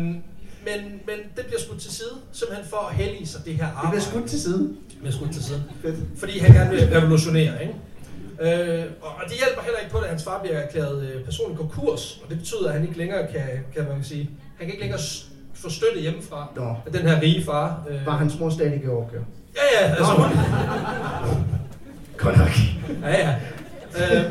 men, men det bliver skudt til side, simpelthen for at hellige sig det her arbejde. Det bliver skudt til side? Det bliver skudt til side. Fedt. Fordi han gerne vil revolutionere, ikke? Øh, og det hjælper heller ikke på, at hans far bliver erklæret øh, personlig konkurs, og det betyder, at han ikke længere kan, kan man sige, han kan ikke længere få støtte hjemmefra Nå. af den her rige far. Øh. Var hans mor stadig i Georgia? Ja, ja, altså hun... Godt nok. Ja, ja. Øh,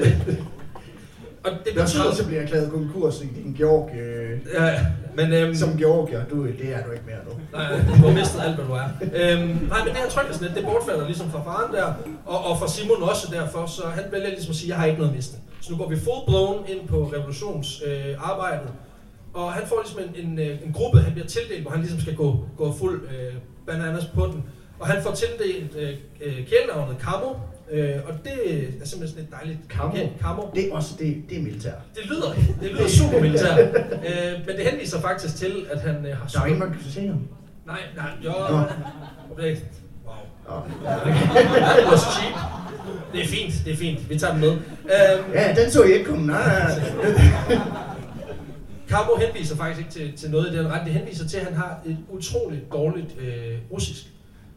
Og det er betyder... træls at blive erklæret konkurs i din Georg. Øh, Ja, men... Øhm, som Georgier, du, det er du ikke mere nu. Nej, du har mistet alt, hvad du er. Øhm, nej, men det her tryghedsnet, det bortfalder ligesom fra faren der, og, og fra Simon også derfor, så han vælger ligesom at sige, jeg har ikke noget at miste. Så nu går vi full blown ind på revolutionsarbejdet, øh, og han får ligesom en, en, øh, en gruppe, han bliver tildelt, hvor han ligesom skal gå, gå fuld øh, bananas på den. Og han får tildelt øh, øh, kælenavnet Camo, øh, og det er simpelthen sådan et dejligt Camo? Okay, Camo. Det er også, det, det er militær. Det lyder, det lyder super militær, *laughs* øh, men det henviser faktisk til, at han øh, har Der er ingen, man kan se ham. Nej, nej, jo. Nå. Det, wow. Nå. Det var cheap. Det er fint, det er fint. Vi tager den med. Øhm, Ja, den så jeg ikke komme. Nej. Cabo henviser faktisk ikke til, til noget i den ret. Det henviser til, at han har et utroligt dårligt øh, russisk.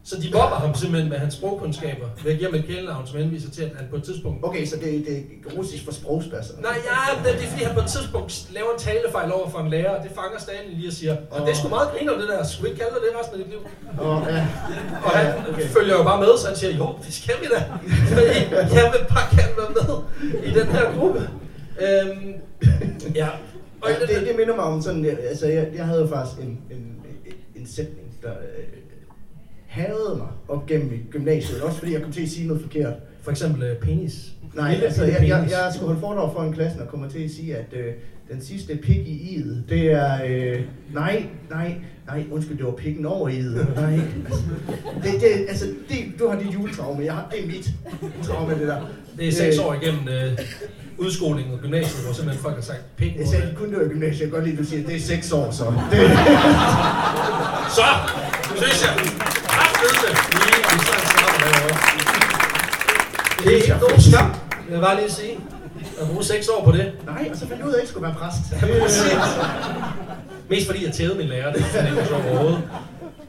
Så de mobber ham simpelthen med hans sprogkundskaber ved at give ham et kælenavn, som henviser til, at han på et tidspunkt... Okay, så det, det er russisk for sprogspasser. Nej, ja, det, det er fordi, han på et tidspunkt laver en talefejl over for en lærer, og det fanger Stalin lige og siger, og det er sgu meget griner det der, skulle vi ikke kalde det resten af dit liv? Og, ja. Og han okay. følger jo bare med, så han siger, jo, det skal vi da. Fordi jeg vil bare gerne være med i den her gruppe. Øhm, ja. Og Ja, det, det minder mig om sådan, altså jeg, jeg havde jo faktisk en, en, en sætning, der havede mig op gennem gymnasiet, også fordi jeg kom til at sige noget forkert. For eksempel øh, penis. Nej, Lille altså jeg, jeg, jeg skulle holde foredrag for en klasse og kommer til at sige, at øh, den sidste pik i i'et, det er, øh, nej, nej, nej, undskyld, det var pikken over i'et, nej. Altså, det, det, altså, det, du har dit juletraume, jeg har, det er mit traume, det der. Det er seks Øh, år igennem øh, udskolingen og gymnasiet, hvor simpelthen folk har sagt pik. Jeg sagde, kun det var gymnasiet, jeg kan godt lide, at du siger, at det er seks år, så. Det, *laughs* Så synes jeg, Det er ikke nogen skam, vil jeg bare lige sige. At bruge seks år på det. nej, og så fandt jeg ud af, at jeg ikke skulle være præst. Mest fordi jeg tævede min lærer, det er ikke sjovt overhovedet.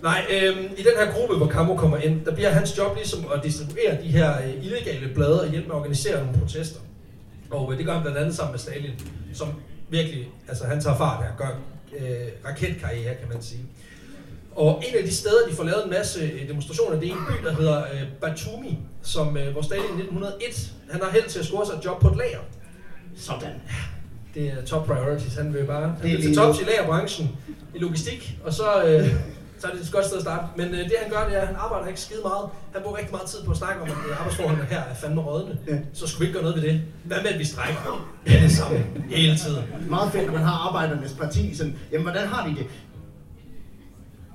Nej, øhm, i den her gruppe, hvor Camo kommer ind, der bliver hans job ligesom at distribuere de her øh, illegale blade og hjælpe med at organisere nogle protester. Og øh, det gør han blandt andet sammen med Stalin, som virkelig, altså han tager fart her, gør øh, raketkarriere, kan man sige. Og en af de steder, de får lavet en masse øh, demonstrationer, det er en by, der hedder øh, Batumi, som, øh, hvor Stalin i 1901, han har held til at score sig et job på et lager. Sådan. Det er top priorities. Han vil bare han Det er vil til tops i lagerbranchen, i logistik, og så, øh, så er det et godt sted at starte. Men øh, det han gør, det er, at han arbejder ikke skide meget. Han bruger rigtig meget tid på at snakke om, at øh, arbejdsforholdene her er fandme rådne. Ja. Så skulle vi ikke gøre noget ved det. Hvad med, at vi strækker? Ja, det samme. Hele tiden. Meget fedt, når man har arbejdernes parti. Sådan, jamen, hvordan har de det?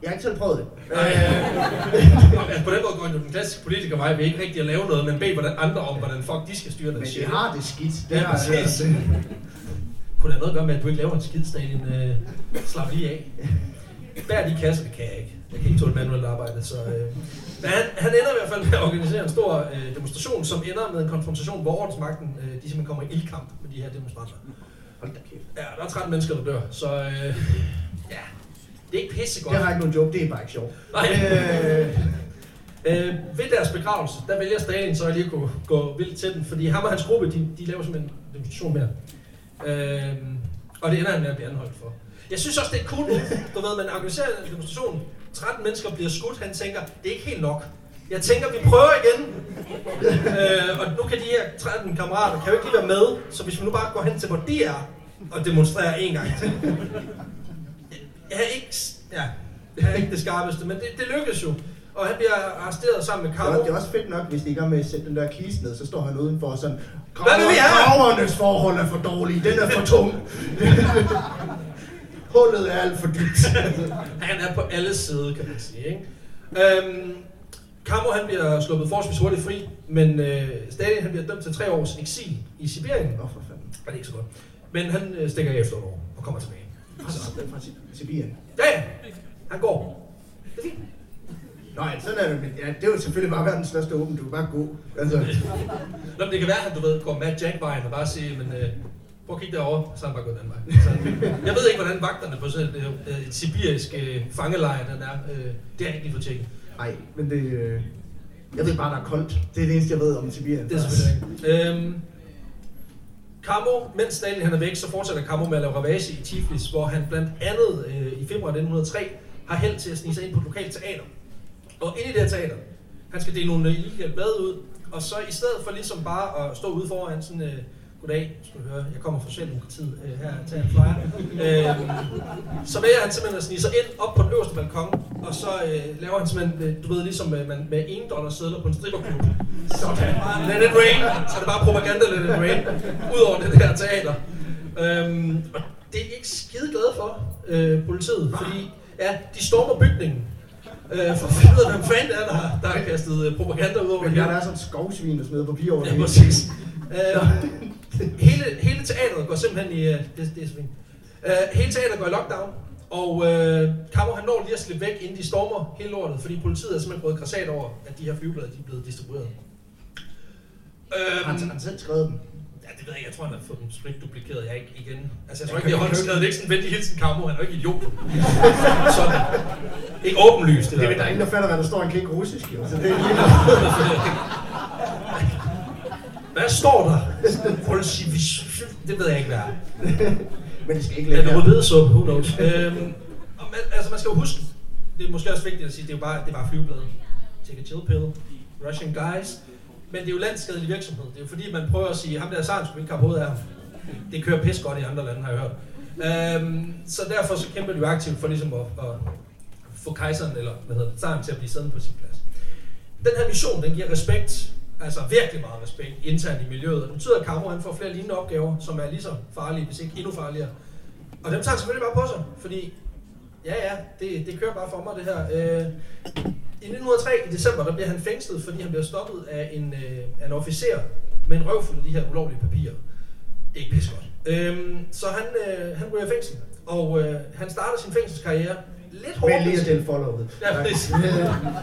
Jeg har ikke selv prøvet det. Nå, altså, *laughs* på den måde går jo den klassiske politiker mig ved ikke rigtig at lave noget, men bede hvordan andre om, hvordan fuck de skal styre den Men de har det skidt. Det Ja, har jeg hørt. Kunne det have noget at gøre med, at du ikke laver en skid, Stalin? Øh, slap lige af. Bær de kasser, det kan jeg ikke. Jeg kan ikke tåle manuelt arbejde, så... Øh. Men han, han ender i hvert fald med at organisere en stor øh, demonstration, som ender med en konfrontation, hvor ordensmagten øh, de simpelthen kommer i ildkamp med de her demonstranter. Hold da kæft. Ja, der er 13 mennesker, der dør, så øh, ja, det er ikke pissegodt. Jeg har ikke nogen joke, det er bare ikke sjovt. Nej. Øh, Øh, ved deres begravelse, der vælger Stalin så lige at gå, gå vildt til den, fordi ham og hans gruppe, de, de laver simpelthen en demonstration mere. Øh, og det ender han med at blive anholdt for. Jeg synes også, det er cool nu. Du ved, man organiserer en demonstration, 13 mennesker bliver skudt, han tænker, det er ikke helt nok. Jeg tænker, vi prøver igen. øh, og nu kan de her 13 kammerater, kan jo ikke lige være med, så hvis vi nu bare går hen til, hvor de er, og demonstrerer en gang til. Jeg er ikke, ja, jeg er ikke det skarpeste, men det, det lykkes jo. Og han bliver arresteret sammen med det, Caro. er, det er også fedt nok, hvis de er i gang med at sætte den der kiste ned, så står han udenfor og sådan, Hvad vil vi have?" gravernes forhold er for dårlige, den er for tung. *laughs* Hullet er alt for dybt. *laughs* Han er på alle sider, kan man sige. Ikke? Øhm, Camo han bliver sluppet forholdsvis hurtigt fri, men øh, Stalin han bliver dømt til tre års eksil i Sibirien. Nå for fanden. Og det er ikke så godt. Men han øh, stikker efter et år og kommer tilbage. Fra, fra Sib- Sibirien. Ja, ja. Han går. Det er fint. Nå ja, sådan er det. Men ja, det er jo selvfølgelig bare verdens største åben. Du kan bare gå. Altså, Nå, men det kan være, at du ved, går Matt Jack-vejen og bare siger, men øh, prøv at kigge derovre, så er han bare gået den vej. Så, jeg ved ikke, hvordan vagterne på sådan et, øh, et sibirisk øh, fangelejr, den er. Øh, det har jeg ikke lige fået tjekket. nej, men det... Øh, jeg ved bare, der er koldt. Det er det eneste, jeg ved om Sibirien. Det er selvfølgelig ikke. Øhm, Camo, mens Stalin han er væk, så fortsætter Camo med at lave ravage i Tiflis, hvor han blandt andet øh, i februar 1903 har held til at snige sig ind på et lokalt teater. Og inde i det her teater, han skal dele nogle illegale blade ud, og så i stedet for ligesom bare at stå ude foran sådan øh, goddag, skal du høre, jeg kommer fra Socialdemokratiet, øh, her til en flyer. Øh, så vælger han simpelthen at snige sig ind op på den øverste balkon, og så øh, laver han simpelthen, øh, du ved, ligesom øh, man med 1 dollar sædler på en stripperklub. Sådan, let it rain, så er det bare propaganda let it rain, ud over det der teater. Øhm, og det er ikke skide glade for, øh, politiet, fordi ja, de stormer bygningen. Øh, for at ud af, hvem fanden er, der, der har kastet øh, propaganda ud over Men det der hele. er sådan et skovsvin, der smider papir over det Ja, præcis. Øh, hele, hele teateret går simpelthen i... Uh, det, det er så fint. Uh, hele teateret går i lockdown, og uh, Kammer han når lige at slippe væk, inden de stormer hele lortet, fordi politiet er simpelthen gået græsat over, at de her flyveblade de er blevet distribueret. Har han, Øhm, han selv skrevet dem? ja, det ved jeg. Jeg tror, han har fået dem sprit duplikeret. Jeg ikke igen. Altså, jeg tror Jeg ikke, de har håndskrevet. Det er ikke sådan en venlig hilsen, Kammer. Han er jo ikke idiot. *laughs* Sådan. Ikke åbenlyst, det Det der. er der er ingen, der fatter, hvad der står. Han kan ikke russisk, jo. Så det er lige *laughs* Hvad står der? Det ved jeg ikke, hvad er. Men det skal ikke Ja, lægge det her. var rødbedesuppe, who knows. øhm, og man, altså man skal jo huske, det er måske også vigtigt at sige, det er jo bare, det er bare flyvebladet. Take a chill pill, Russian guys. Men det er jo landskadelig virksomhed. Det er jo fordi, man prøver at sige, ham der Saren skulle ikke have hovedet af ham. Det kører pis godt i andre lande, har jeg hørt. Øhm, så derfor så kæmper de jo aktivt for ligesom at, at få kejseren, eller hvad hedder det, Saren til at blive siddende på sin plads. Den her mission, den giver respekt, altså virkelig meget respekt internt i miljøet. Og det betyder, at Kammer han får flere lignende opgaver, som er lige så farlige, hvis ikke endnu farligere. Og dem tager selvfølgelig bare på sig, fordi ja, ja, det, det kører bare for mig det her. Øh, I 1903 i december, der bliver han fængslet, fordi han bliver stoppet af en, øh, en officer med en røvfuld af de her ulovlige papirer. Det er ikke pisse godt. Øh, så han, øh, han ryger i fængsel, og øh, han starter sin fængselskarriere lidt hårdt. Men lige at dele follow ud. Ja.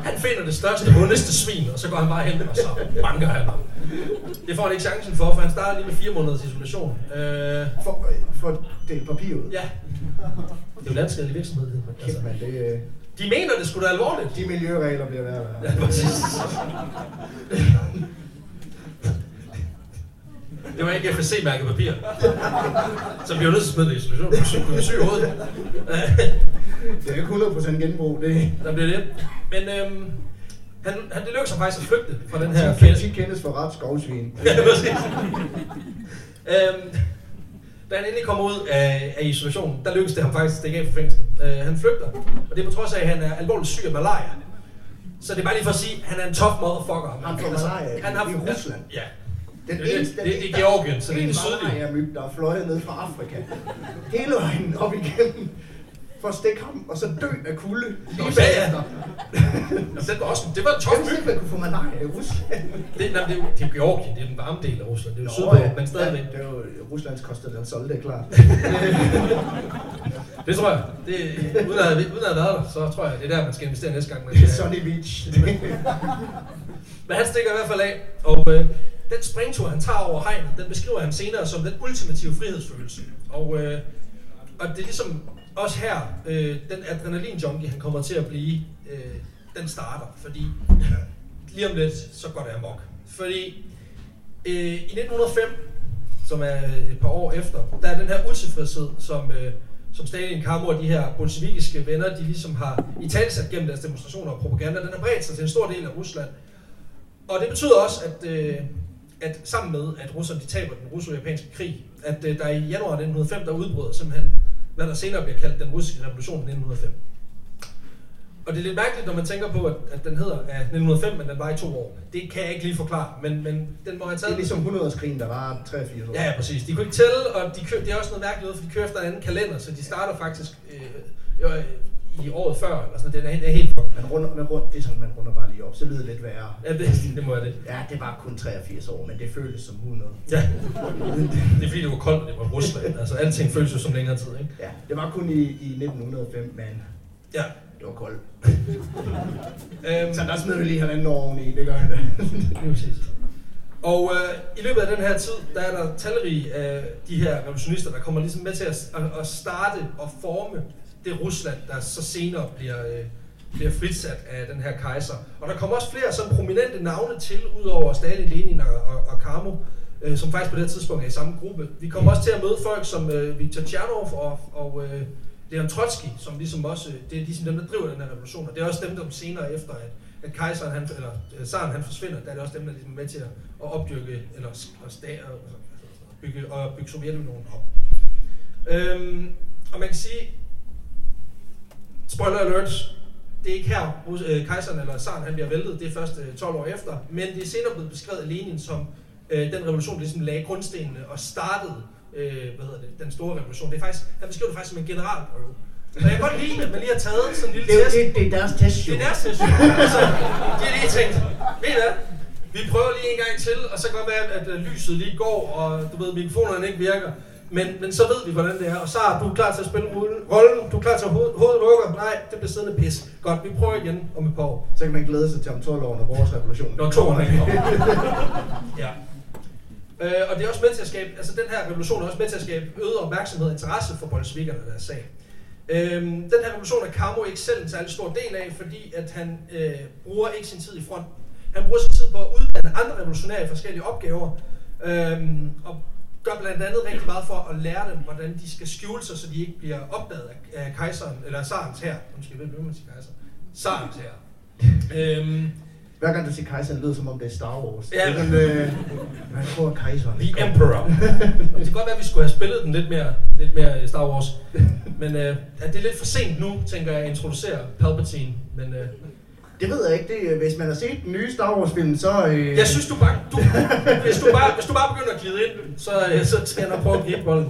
Han finder det største, ondeste svin, og så går han bare hen, og så banker han ham. Det får han ikke chancen for, for han starter lige med fire måneders isolation. Øh, For, for at dele papir ud. ja. Det er jo landskadelig virksomhed. Kæft, Altså, mand, det, øh, de mener det skulle da alvorligt. de miljøregler bliver værd. Ja, præcis. Det var ikke FSC-mærket papir. Så bliver jeg nødt til at smide det i isolation. Du er syg- hovedet. Det er ikke 100% genbrug. Det Der bliver det. Men øhm, han, han, det lykkedes ham faktisk at flygte fra den her er fælde. 10 kendes for ret skovsvin. *laughs* Ja, præcis. øhm, da han endelig kommer ud af, af isolationen, der lykkedes det ham faktisk at stikke af fra fængsel. Øh, han flygter, og det er på trods af, at han er alvorligt syg af malaria. Så det er bare lige for at sige, at han er en tough motherfucker. Altså, Han får malaria han har, i Rusland. Ja. Den Det eneste, det- det er Georgien, så det er det sydlige. En myg, der er fløjet ned fra Afrika. Hele vejen op igennem. For at stikke ham, og så dø af kulde. Lige ja, ja. bagefter. Altså, det var også det var en Jeg myg. ikke, man kunne få malaria i Rusland. Det, nej, det, er det er Georgien, det er den varme del af Rusland. Det er jo sydpå, ja. men stadigvæk. Ja, det er jo Ruslands Costa del Sol, det er klart. *laughs* Det tror jeg. Det, uden, at, uden at have været der, så tror jeg, det er der, man skal investere næste gang. Man skal, Sunny Beach. *laughs* Men han stikker i hvert fald af, og øh, den springtur, han tager over hegnet, den beskriver han senere som den ultimative frihedsfølelse. Og, øh, og det er ligesom også her, øh, den adrenalin-junkie, han kommer til at blive, øh, den starter. Fordi lige om lidt, så går det amok. Fordi øh, i 1905, som er et par år efter, der er den her utilfredshed, som, øh, som Stalin, Kammer og de her bolsjevikiske venner, de ligesom har i talsat gennem deres demonstrationer og propaganda, den har bredt sig til en stor del af Rusland. Og det betyder også, at, øh, at sammen med, at russerne de taber den russo-japanske krig, at øh, der i januar 1905, der udbryder simpelthen, hvad der senere bliver kaldt den russiske revolution i 1905. Og det er lidt mærkeligt, når man tænker på, at, at den hedder af 1905, men den var i to år. Det kan jeg ikke lige forklare, men, men den må have Det taget... er ligesom 100-årskrigen, der var 83 år. Ja, ja, præcis. De kunne ikke tælle, og de kører, det er også noget mærkeligt for de kører efter en anden kalender, så de starter faktisk øh, øh, i året før, eller sådan, det er, det er helt. Man runder, man runder, det er sådan, man runder bare lige op, så lyder det lidt værre. Ja, det, *laughs* det må jeg det. Ja, det var kun 83 år, men det føltes som 100. Ja. Det er fordi, det var koldt, og det var Rusland. Altså, alting føles jo som længere tid, ikke? Ja, det var kun i, i 1905, men Ja. det var koldt. Øhm, Så der smed vi lige halvanden år oveni, det gør vi *laughs* da. Og øh, i løbet af den her tid, der er der talrige af de her revolutionister, der kommer ligesom med til at, at, at starte og forme det Rusland, der så senere bliver, øh, bliver fritsat af den her kejser. Og der kommer også flere sådan prominente navne til, udover Stalin, Lenin og, og, og Karmo, øh, som faktisk på det her tidspunkt er i samme gruppe. Vi kommer også til at møde folk som øh, Viktor Tjernov og, og øh, Leon Trotsky, som ligesom også, øh, det er ligesom dem, der driver den her revolution. Og det er også dem, der senere efter, at, at kejseren, han, eller øh, zaren, han forsvinder, der er det også dem, der ligesom er med til at, at opdyrke, eller at stære, og, og, bygge, og bygge Sovjetunionen op. Øhm, og man kan sige, spoiler alert, det er ikke her, øh, kejseren eller zaren han bliver væltet, det er først øh, 12 år efter, men det er senere blevet beskrevet af Lenin som øh, den revolution, der ligesom lagde grundstenene og startede øh, hvad hedder det, den store revolution. Det er faktisk, han beskriver det faktisk som en generalprøve. Og jeg kan godt lide, at man lige har taget sådan en lille Det er, test. det, det er deres test, Det er deres session. altså, de har lige tænkt, ved I hvad? Vi prøver lige en gang til, og så kan det godt være, at lyset lige går, og du ved, mikrofonerne ikke virker. Men, men så ved vi, hvordan det er. Og så er du klar til at spille rollen. Du er klar til at hoved, hovedet lukker. Nej, det bliver siddende pis. Godt, vi prøver igen om et par år. Så kan man glæde sig til om 12 år, når vores revolution Når toren ikke kommer. *laughs* ja. Øh, og det er også med til at skabe, altså den her revolution er også med til at skabe øget opmærksomhed og interesse for bolsjevikerne og deres sag. Øhm, den her revolution er Kamo ikke selv en særlig stor del af, fordi at han øh, bruger ikke sin tid i front. Han bruger sin tid på at uddanne andre revolutionære i forskellige opgaver, øhm, og gør blandt andet rigtig meget for at lære dem, hvordan de skal skjule sig, så de ikke bliver opdaget af, kejseren, eller sarens her. Undskyld, hvad vil man sige kejser? Sarens her. øhm, Hver gang du siger kejseren, lyder som om det er Star Wars. Ja. Men, øh, man tror, kejseren The. Emperor. det kan godt være, at vi skulle have spillet den lidt mere, lidt mere Star Wars. Men øh, at det er lidt for sent nu, tænker jeg, at introducere Palpatine. Men øh, Det ved jeg ikke. Det, er- hvis man har set den nye Star Wars film, så... Øh, jeg synes, du bare, du, hvis, du bare, hvis du bare begynder at glide ind, så, øh, så skal jeg nok prøve at gribe bolden.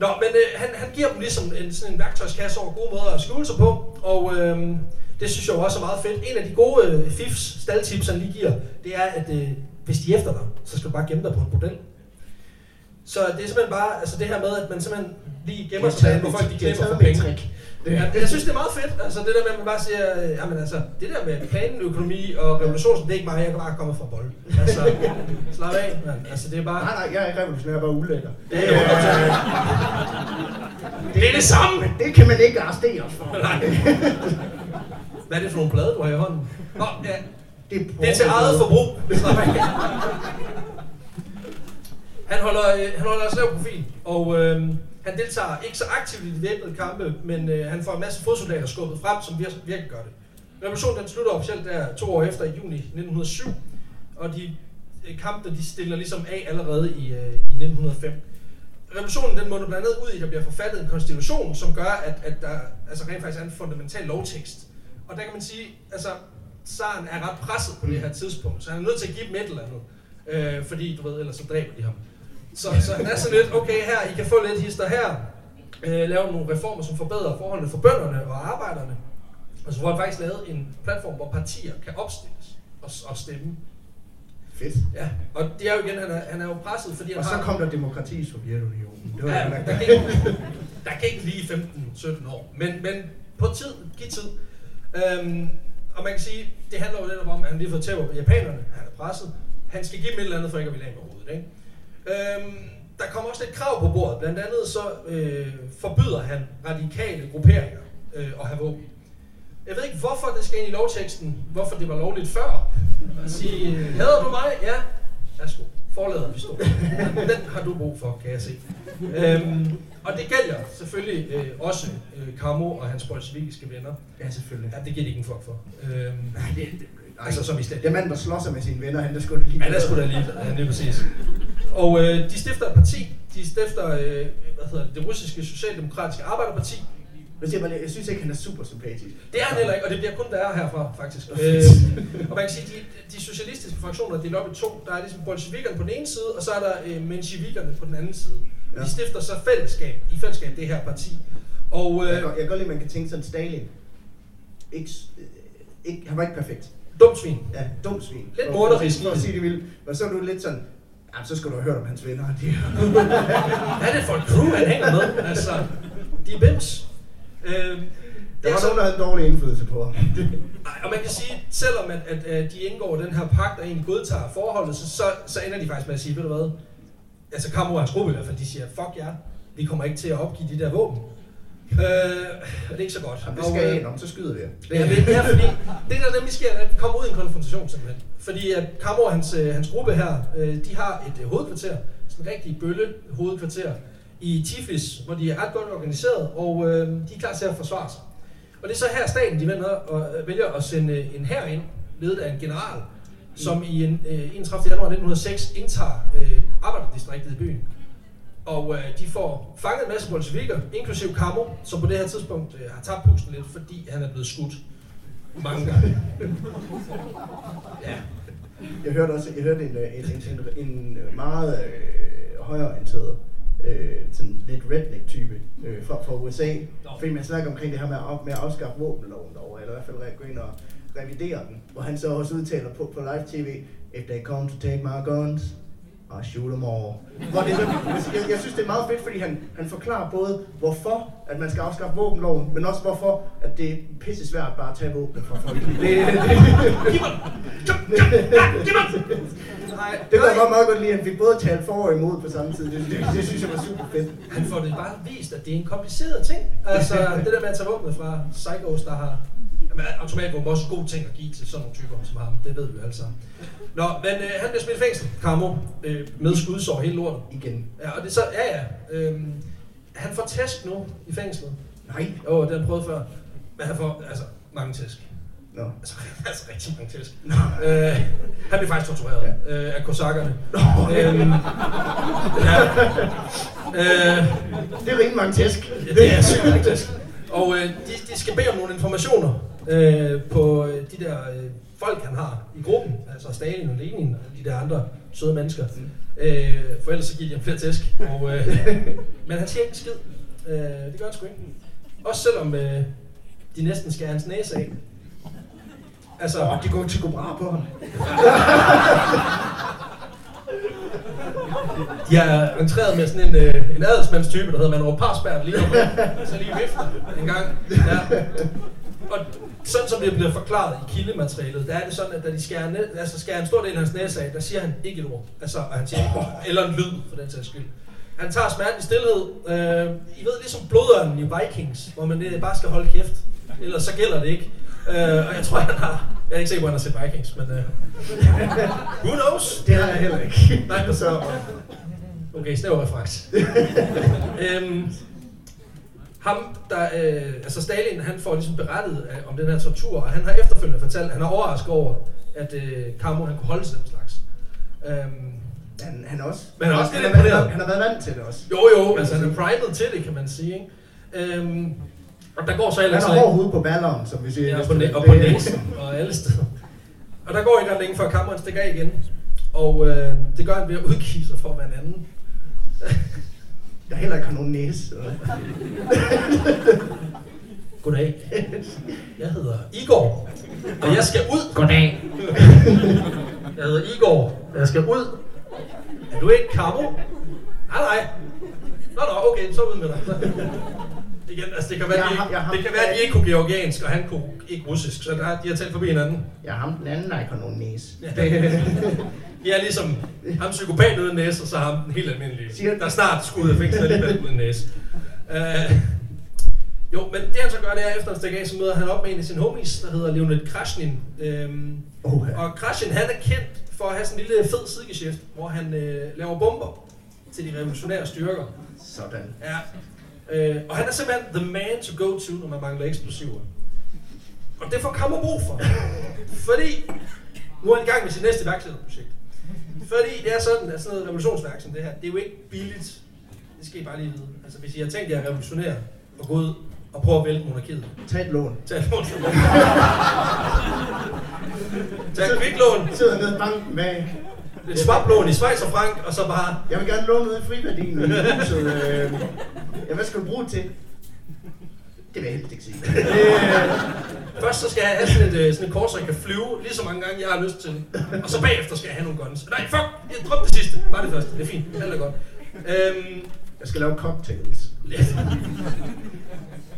Nå, men øh, han, han giver dem ligesom en, sådan en værktøjskasse over gode måder at skjule sig på, og øh, det synes jeg jo også er meget fedt. En af de gode øh, fifs, staldtips, han lige giver, det er, at øh, hvis de er efter dig, så skal du bare gemme dig på en model. Så det er simpelthen bare, altså det her med, at man simpelthen lige gemmer sig bag, hvor folk de jeg glemmer for penge. trick. Det er, jeg synes, det er meget fedt. Altså det der med, at man bare siger, øh, jamen altså, det der med planøkonomi og revolution, det er ikke mig, jeg kan bare komme fra bold. Altså, *laughs* slap af, man. Altså det er bare... Nej, nej, jeg er ikke revolutionær, jeg er bare ulækker. Det er, jo det er det samme! Men det kan man ikke arrestere os for. Hvad er det for nogle blade, du har i hånden? Nå, ja, Det er, det er til eget forbrug. Slap af. Han holder, øh, han holder altså lav profil, og øh, han deltager ikke så aktivt i de væbnede kampe, men øh, han får en masse fodsoldater skubbet frem, som vir- virkelig gør det. Revolutionen den slutter officielt der to år efter i juni 1907, og de øh, kampe de stiller ligesom af allerede i, øh, i 1905. Revolutionen den munder blandt andet ud i, at der bliver forfattet en konstitution, som gør, at, at der altså rent faktisk er en fundamental lovtekst. Og der kan man sige, altså, Saren er ret presset på det her tidspunkt, så han er nødt til at give dem et eller andet. Øh, fordi, du ved, ellers så dræber de ham. Så, så han er sådan lidt, okay her, I kan få lidt hister her, øh, lave nogle reformer, som forbedrer forholdene for bønderne og arbejderne. Og så får han faktisk lavet en platform, hvor partier kan opstilles og, og stemme. Fedt. Ja, og det er jo igen, han er, han er jo presset, fordi han Og så har... kom der demokrati i Sovjetunionen. Det var Ja, der, kan ikke, der ikke lige 15-17 år, men, men på tid, giv tid. Øhm, og man kan sige, det handler jo lidt om, at han lige har fået tæv på japanerne, han er presset. Han skal give dem et eller andet, for ikke at ville af med hovedet. Ikke? Øhm, der kommer også lidt krav på bordet. Blandt andet så øh, forbyder han radikale grupperinger øh, at have våben. Jeg ved ikke, hvorfor det skal ind i lovteksten, hvorfor det var lovligt før. At sige, hader du mig? Ja. Værsgo. Forlader pistol. Den har du brug for, kan jeg se. Øhm, og det gælder selvfølgelig øh, også øh, Kamo og hans bolsjevikiske venner. Ja, selvfølgelig. Ja, det giver de ikke en fuck for. Øhm, Nej, det, det, altså som i stedet. Det er manden, der slår sig med sine venner, han der skulle lige... Ja, der skulle da lige, ja, lige præcis. Og øh, de stifter et parti. De stifter, øh, hvad hedder det, det russiske socialdemokratiske arbejderparti. Jeg, siger jeg synes ikke, han er super sympatisk. Det er han heller ikke, og det bliver kun værre herfra, faktisk. øh, og man kan sige, de, de socialistiske fraktioner er delt op i to. Der er ligesom bolsjevikerne på den ene side, og så er der øh, mensjevikerne på den anden side. Ja. De stifter så fællesskab, i fællesskab det her parti. Og Jeg øh, jeg kan godt lide, at man kan tænke sådan Stalin. Ikke, øh, ikke, han var ikke perfekt. Dumt svin. Ja, dum svin. Lidt morderisk. For at sige det vildt. Og så er du lidt sådan, ja, så skal du have hørt om hans venner. De, *laughs* Hvad er det for et crew, han hænger med? Altså, de er bims. Øh, der er var så, nogen, der havde en dårlig indflydelse på ham. *laughs* Og man kan sige, selvom at, at, at de indgår den her pagt og egentlig godtager forholdet, så, så, så ender de faktisk med at sige, ved du hvad, altså Kammo og hans gruppe i hvert fald, de siger, fuck jer, vi kommer ikke til at opgive de der våben. Øh, og det er ikke så godt. Jamen, det skal øh, ind om, så skyder vi. Ja, det er fordi, det der nemlig sker, er, at kommer ud i en konfrontation simpelthen. Fordi at Kammer og hans, øh, hans gruppe her, øh, de har et øh, hovedkvarter, sådan en rigtig bølle hovedkvarter i Tiflis, hvor de er ret godt organiseret, og øh, de er klar til at forsvare sig. Og det er så her staten, de vender og øh, vælger at sende øh, en hær ind, ledet af en general, som i en, øh, 31. januar 1906 indtager øh, arbejderdistriktet i byen. Og øh, de får fanget en masse bolsjevikker, inklusive Kamo, som på det her tidspunkt øh, har tabt pusten lidt, fordi han er blevet skudt mange gange. ja. Jeg hørte også jeg hørte en, øh, en, en, en, en meget øh, højorienteret, øh, sådan lidt redneck-type øh, fra, fra USA. Nå. Fordi man snakker omkring det her med at, med at afskaffe våbenloven derovre, eller i hvert fald gå ind og revidere den. Hvor han så også udtaler på, på live tv, If they come to take my guns, I shoot them all. Hvor det, er jeg, jeg synes, det er meget fedt, fordi han, han forklarer både, hvorfor at man skal afskaffe våbenloven, men også hvorfor, at det er pisse svært bare at tage våben fra folk. *laughs* Det, det, Det kunne jeg nej. godt meget godt lide, at fik både talt for og imod på samme tid. Det, det, det synes jeg var super fedt. Han får det bare vist, at det er en kompliceret ting. Altså, det der med at tage våbnet fra psychos, der har jamen, automatvåben er også gode ting at give til sådan nogle typer som ham. Det ved vi jo alle sammen. Nå, men øh, han bliver smidt i fængsel, Kamo, øh, med skudsår hele lortet. Igen. Ja, og det er så, ja ja, øhm, han får tæsk nu i fængslet. Nej. Åh, oh, det har han prøvet før. Men han får, altså, mange tæsk. Nå. Altså, *laughs* altså rigtig mange tæsk. øh, han bliver faktisk tortureret ja. øh, af kosakkerne. øhm, ja. øh, Det er rimelig mange tæsk. Ja, det er sygt faktisk. Og øh, de, de skal bede om nogle informationer øh, på øh, de der øh, folk, han har i gruppen. Altså Stalin og Lenin og de der andre søde mennesker. Øh, for ellers så giver de ham flere tæsk. Og, øh, *laughs* men han siger ikke skid. Øh, det gør han sgu ikke. Også selvom øh, de næsten skærer hans næse af. Altså, Åh, de går til bra på ham. De har entreret med sådan en, øh, en adelsmandstype, der hedder Manro Parsberg, lige om *laughs* så lige vifter en gang. Ja. Og sådan som det bliver forklaret i kildematerialet, der er det sådan, at da de skærer, næ- altså skærer en stor del af hans næse af, der siger han ikke et ord. Altså, og han siger ikke, eller en lyd, for den sags skyld. Han tager smerten i stillhed. Øh, I ved, ligesom blodørnen i Vikings, hvor man øh, bare skal holde kæft. Ellers så gælder det ikke. Øh, og jeg tror, han har... Jeg er ikke sikker på, han har set Vikings, men... Øh, *laughs* who knows? Det har jeg heller ikke. Nej. så, Okay, snæver reference. *laughs* øhm, ham, der, øh, altså Stalin, han får ligesom berettet øh, om den her tortur, og han har efterfølgende fortalt, at han er overrasket over, at øh, Kamo, han kunne holde til den slags. Øhm, han, han også. Men han også han, han, har, han har været vant til det også. jo jo, altså han er primet til det, kan man sige. Ikke? Øhm, og der går så Han ellers har hård hud på balleren, som vi siger. Ja, på næ- og på næsen og alle steder. Og der går ikke ret længe før kammeren stikker af igen. Og øh, det gør han ved at udgive sig for at være en anden. Jeg heller ikke har nogen næse. *laughs* Goddag. Jeg hedder Igor, og jeg skal ud. Goddag. Jeg hedder Igor, og jeg skal ud. Er du ikke Kamo? Nej, nej. Nå, nå, okay, så ud med dig. Igen, altså det kan være, Jeg har- jeg har- det kan være, at de ikke kunne georgiansk, og han kunne ikke russisk, så der, de har talt forbi hinanden. Jeg har ham den anden, der ikke har nogen næse. De er ligesom ham psykopat uden næse, og så ham den helt almindelige. Der er snart skal ud af fængsel alligevel uden næse. Uh, jo, men det han så gør, det er, efter han stikker af, så møder han op med en af sine homies, der hedder Leonid Krasnin. Øhm, ja. og Krasnin, han er kendt for at have sådan en lille fed sidegeschæft, hvor han øh, laver bomber til de revolutionære styrker. Sådan. Ja. Øh, og han er simpelthen the man to go to, når man mangler eksplosiver. Og det får Kammer brug for. Fordi nu er han i gang med sit næste iværksætterprojekt. Fordi det er sådan, at sådan noget revolutionsværk som det her, det er jo ikke billigt. Det skal I bare lige vide. Altså hvis I har tænkt jer at revolutionere og gå ud og prøve at vælte monarkiet, Tag et lån. tag et lån. *laughs* tag et kviklån, Sidder nede i banken bag. et swaplån i Schweiz og Frank, og så bare Jeg vil gerne låne noget i friværdien i huset. Øh, ja, hvad skal du bruge det til? Det vil jeg helst ikke sige. *laughs* Øh, Først så skal jeg have sådan et, øh, sådan et kort, så jeg kan flyve lige så mange gange, jeg har lyst til. Og så bagefter skal jeg have nogle guns. Nej, fuck! Jeg drop det sidste. Bare det første. Det er fint. Alt er godt. Øhm, jeg skal lave cocktails.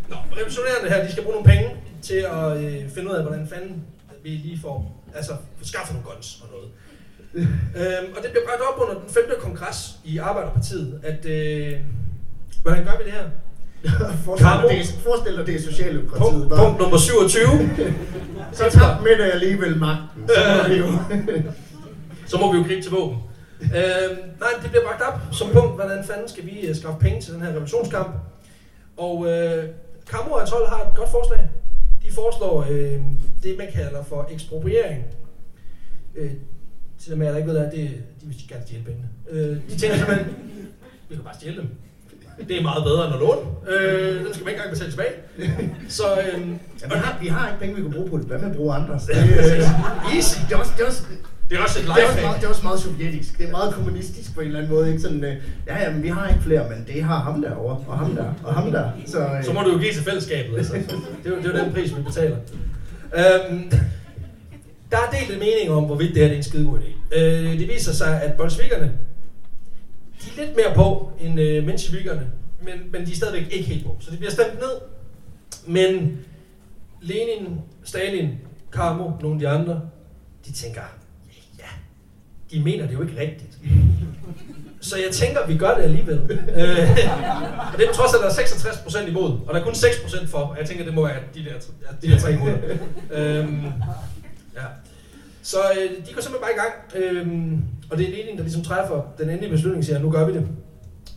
Nå, revolutionærerne her, de skal bruge nogle penge til at øh, finde ud af, hvordan fanden vi lige får, altså, få skaffet nogle guns og noget. øhm, og det bliver bragt op under den 5. kongres i Arbejderpartiet, at øh, hvordan gør vi det her? Forestil dig, det er, forestil dig, det er Socialdemokratiet. Punkt, bare. punkt nummer 27. Så tabte Mette alligevel magten. Så må vi jo. *laughs* så må vi jo gribe til våben. øhm, nej, det bliver bragt op som punkt, hvordan fanden skal vi øh, skaffe penge til den her revolutionskamp. Og øh, Kammer og hans hold har et godt forslag. De foreslår øh, det, man kalder for ekspropriering. Øh, til dem der ikke ved det, er, det de vil gerne stjæle pengene. Øh, de tænker simpelthen, *laughs* vi kan bare stjæle dem. Det er meget bedre end at låne. Øh, den skal man ikke engang betale tilbage. *laughs* Så, øh, Ja, vi, har, vi har ikke penge, vi kan bruge på det. Hvad med at bruge andres? Det, øh, easy. det, er også, det, er også, Det er også et det, er også meget, lifehack. det er også meget sovjetisk. Det er meget kommunistisk på en eller anden måde. Ikke? Sådan, øh, ja, ja, men vi har ikke flere, men det har ham derovre, og ham der, og ham der. Så, øh, Så må du jo give til fællesskabet. Altså. Det, er det er jo den pris, vi betaler. Øhm, der er delt en mening om, hvorvidt det her det er en skide god idé. Øh, det viser sig, at er lidt mere på end øh, mensjevikerne, men, men de er stadigvæk ikke helt på. Så det bliver stemt ned. Men Lenin, Stalin, Karmo, nogle af de andre, de tænker, ja, de mener det jo ikke rigtigt. Så jeg tænker, vi gør det alligevel. Øh, og det er trods at der er 66 procent imod, og der er kun 6 procent for. Og jeg tænker, det må være de der, de der tre imod. øhm, ja. Så øh, de går simpelthen bare i gang. Øhm, og det er Lenin, der ligesom træffer den endelige beslutning, siger, nu gør vi det.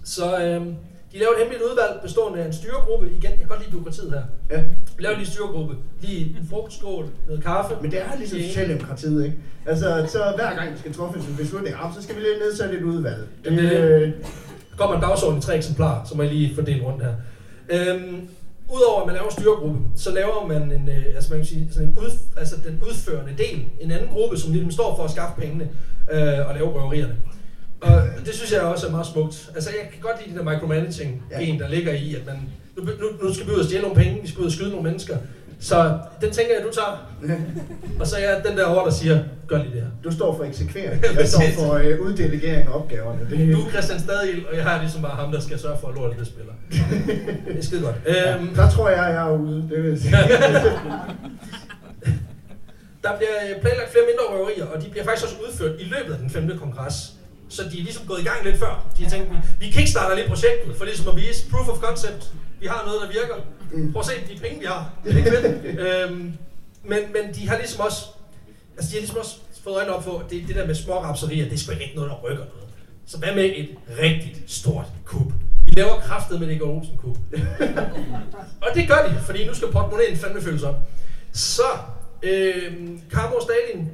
Så øhm, de laver et hemmeligt udvalg bestående af en styregruppe. Igen, jeg kan godt lide byråkratiet her. ja. Vi laver lige en styregruppe. Lige en frokostskål, noget kaffe. Men det er ligesom Socialdemokratiet, ikke? Altså, så hver gang vi skal træffes en beslutning, så skal vi lige nedsætte et udvalg. Jamen, det er det. øh, kommer en dagsorden i tre eksemplarer, så må jeg lige fordele rundt her. Øhm, Udover at man laver en styregruppe, så laver man en, øh, altså man kan sige, sådan en ud, altså den udførende del, en anden gruppe, som ligesom står for at skaffe pengene øh, og lave røverierne. Og det synes jeg også er meget smukt. Altså jeg kan godt lide det der micromanaging Ja. en der ligger i, at man, nu, nu, nu skal vi ud og stjæle nogle penge, vi skal ud og skyde nogle mennesker. Så den tænker jeg, du tager. *laughs* Og så er jeg den der over, der siger, gør lige det her. Du står for eksekvering, *laughs* jeg står for øh, uddelegering af opgaverne. Det, Du er Christian Stadil, og jeg har ligesom bare ham, der skal sørge for, at lortet det spiller. *laughs* Det er skide godt. ja, Øhm, der tror jeg, jeg er ude. Det vil sige. Der bliver øh, planlagt flere mindre røverier, og de bliver faktisk også udført i løbet af den femte kongres. Så de er ligesom gået i gang lidt før. De har tænkt, vi- kickstarter lidt projektet, for ligesom at vise proof of concept. Vi har noget, der virker. Prøv at se de penge, vi har. Det er ikke fedt. *laughs* øhm, men, men de har ligesom også, altså de har ligesom også fået øjnene op på, at det, det der med små rapserier, det er sgu ikke noget, der rykker noget. Så hvad med et rigtigt stort kub? Vi laver kraftet med det Olsen kub. *laughs* og det gør de, fordi nu skal portemonnaien fandme fyldes op. Så, øh, Karmo og Stalin,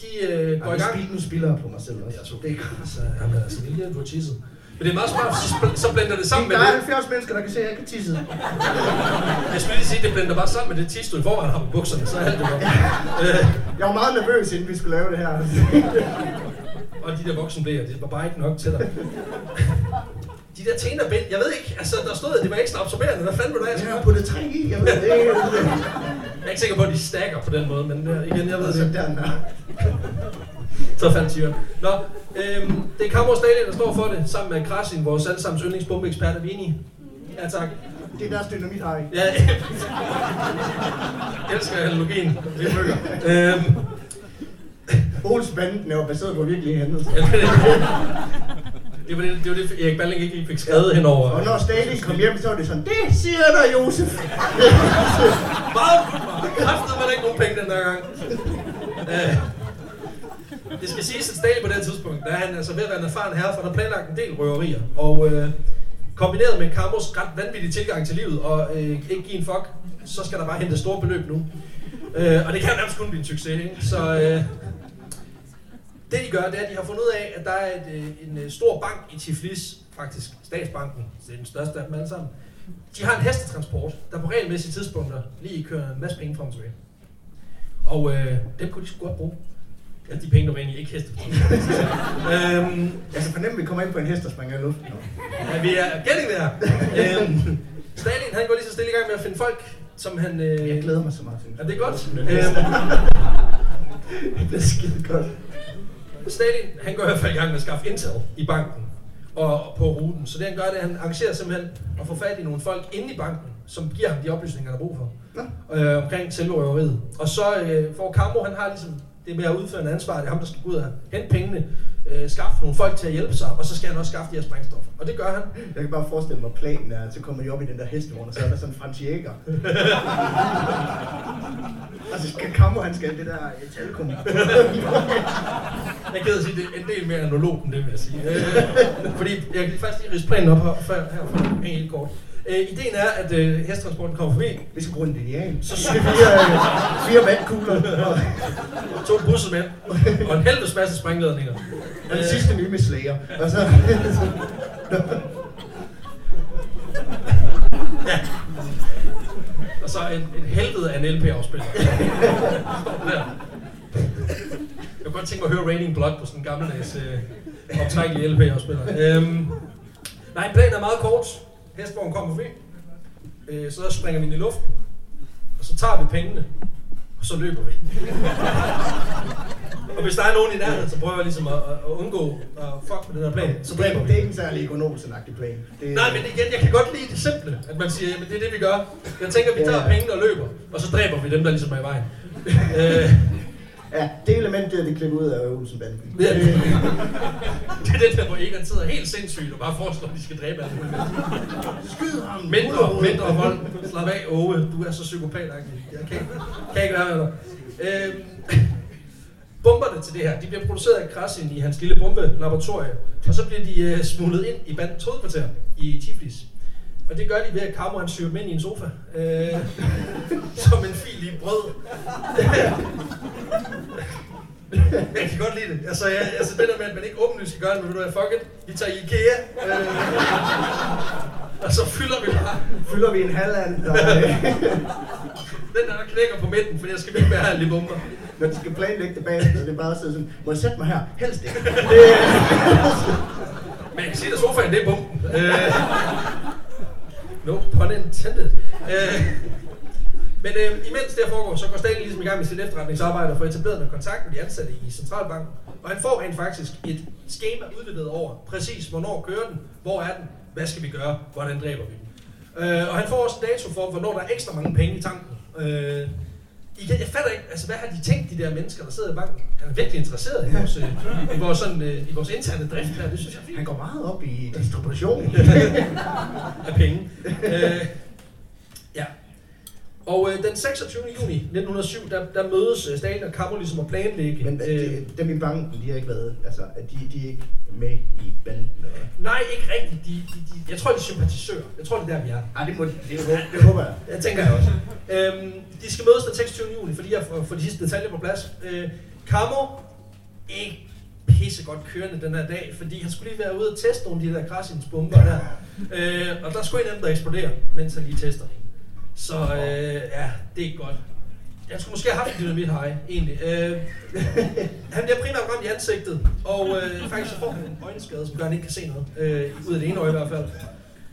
de øh, går Ej, i gang. spil, nu spiller jeg på mig selv også. Jeg så Det er godt. Altså, jamen, altså, det er på tisset. Men det er meget smart, så, spl- så blender det sammen med Der er det. 70 mennesker, der kan se, at jeg kan tisse. Jeg skulle lige sige, det blender bare sammen med det tis, du i forvejen har på bukserne, så er alt det godt. Øh, *laughs* Jeg var meget nervøs, inden vi skulle lave det her. og de der voksenblæer, det var bare ikke nok til dig. *laughs* De der tænderbind, jeg ved ikke, altså der stod, at det var ekstra absorberende. Hvad fanden du have? Jeg har puttet træk i, jeg ved det ikke. *laughs* Jeg er ikke sikker på, at de stakker på den måde, men øh, igen, jeg ved det der. Så fandt tyren. Nå, øhm, det er Kammer Stalin, der står for det, sammen med Krasin, vores allesammens yndlingsbombeekspert. Er vi enige? Ja, tak. Det er deres dynamit, har I. Ja, jeg elsker analogien. Det er bøger. Øhm, Olsbanden er jo baseret på virkelige hændelser. Det, var det, det var det, Erik Balling ikke fik skrevet henover. Og når Stalin kom hjem, så var det sådan, det siger der, Josef. *laughs* Meget meget. Kræftede man ikke nogen penge den der gang. Øh, det skal siges, at Stalin på det tidspunkt, der er han altså ved at være en erfaren herre, for der er planlagt en del røverier. Og øh, kombineret med Kamos ret vanvittige tilgang til livet, og øh, ikke give en fuck, så skal der bare hente store beløb nu. Øh, og det kan nærmest kun blive en succes, ikke? Så øh, det de gør, det er, at de har fundet ud af, at der er et, øh, en øh, stor bank i Tiflis, faktisk statsbanken, det er den største af dem alle sammen. De har en hestetransport, der på regelmæssige tidspunkter lige kører en masse penge frem og tilbage. Og øh, dem kunne de sgu godt bruge. Ja, de penge, der var egentlig ikke hestetransport. *laughs* øhm, Jeg kan fornemme, at vi kommer ind på en hest, der springer i luften. nu. Ja, vi er getting there. øhm, Stalin, han går lige så stille i gang med at finde folk, som han... Øh, Jeg glæder mig så meget til det er godt. Øhm. Øhm, Det er skide godt. Stalin, han går i hvert fald i gang med at skaffe intel i banken og på ruten. Så det han gør, det er, at han arrangerer simpelthen at få fat i nogle folk inde i banken, som giver ham de oplysninger, han har brug for øh, omkring selve røveriet. Og så øh, får Camo, han har ligesom det med at udføre en ansvar, det er ham, der skal gå ud og hente pengene, øh, skaffe nogle folk til at hjælpe sig, og så skal han også skaffe de her sprængstoffer. Og det gør han. Jeg kan bare forestille mig planen er, at så kommer I op i den der hestevogn, og så er der sådan en Frans Jæger. og *laughs* så skal Kammo, han skal det der øh, talkum. Jeg gider sige, det er en del mere analog end det, vil jeg sige. Øh, fordi jeg kan faktisk lige ridse planen op her, her for helt kort. Øh, ideen er, at øh, hesttransporten kommer forbi. Vi skal bruge en lineal. Så skal vi fire, øh, fire vandkugler. Og, To busser med. Og en helvedes masse sprængledninger. og det sidste nye med Slayer. Og så, Og så en, en helvede af en LP-afspiller. Jeg kunne godt tænke mig at høre Raining Blood på sådan en gammeldags øh, optrækkelig LP-afspiller. Øhm, nej, planen er meget kort. Hestborgen kommer forbi. Øh, så springer vi ind i luften. Og så tager vi pengene. Og så løber vi. og hvis der er nogen i nærheden, så prøver jeg ligesom at, at undgå at fuck med den her plan. Så dræber det vi. er ikke en særlig økonomisk-agtig plan. Det, Nej, men igen, jeg kan godt lide det simple, at man siger, at det er det, vi gør. Jeg tænker, at vi tager Ja. pengene og løber, og så dræber vi dem, der ligesom er i vejen. øh, Ja, det element, det er de klippet ud af Olsenbanden. *laughs* Ja. det er den der, hvor Egon sidder helt sindssygt og bare foreslår, at de skal dræbe alle mulige. Skyd ham! Mindre, mindre vold. Slap af, Ove. Du er så psykopatagtig. Jeg kan, kan ikke være med dig. Øhm, bomberne til det her, de bliver produceret af Krasin i hans lille bombelaboratorie, og så bliver de øh, smuglet ind i bandens hovedkvarter i Tiflis. Og det gør de ved, at Cameron syr dem ind i en sofa. Øh, *laughs* som en fil i brød. *laughs* jeg kan godt lide det. Altså, jeg, altså det der med, at man ikke åbenlyst skal gøre det, men ved du hvad, fuck it. Vi tager Ikea. Øh, *laughs* og så fylder vi bare Fylder vi en halvand, og, øh, *laughs* den der, der knækker på midten, for jeg skal ikke være alle bomber. når de skal planlægge det bagefter, så det er bare sidder sådan, må jeg sætte mig her? Helst ikke. Det, Men jeg kan sige, at sofaen, det er bomben. Øh, no pun intended. Øh, men øh, imens det foregår, så går Stalin ligesom i gang med sit efterretningsarbejde og får etableret noget kontakt med de ansatte i Centralbanken. Og han får rent faktisk et schema udleveret over, præcis hvornår kører den, hvor er den, hvad skal vi gøre, hvordan dræber vi den. Øh, og han får også en dato for, hvornår der er ekstra mange penge i tanken. Øh, igen, jeg fatter ikke, altså hvad har de tænkt, de der mennesker, der sidder i banken? Han er virkelig interesseret i vores, øh, i vores, sådan, øh, i vores interne drift her, det synes jeg er fint han går meget op i distribution. *laughs* af penge. øh, ja. Og øh, den 26. juni 1907, der, der mødes øh, Stalin og Kammer ligesom at planlægge. Men øh, øh, dem i banken, de har ikke været, altså, at de, de er ikke med i banden. eller nej, ikke rigtigt. De, de, de, jeg tror, de er sympatisører. Jeg tror, det er der, vi er. Ej, det, må, det, det, det håber jeg. Jeg tænker jeg også. øhm, de skal mødes den 26. juni, fordi jeg får, får de sidste detaljer på plads. Øh, Kammer, ikke pisse godt kørende den her dag, fordi han skulle lige være ude og teste nogle af de der Krasins bomber der. Øh, og der skulle en af dem, der eksploderer, mens han lige tester det. Så øh, ja, det er ikke godt. Jeg skulle måske have haft en dynamit hej, egentlig. Øh, *laughs* han bliver primært ramt i ansigtet, og øh, faktisk så får han en øjenskade, som gør, at han ikke kan se noget. Øh, ud af det ene øje i hvert fald.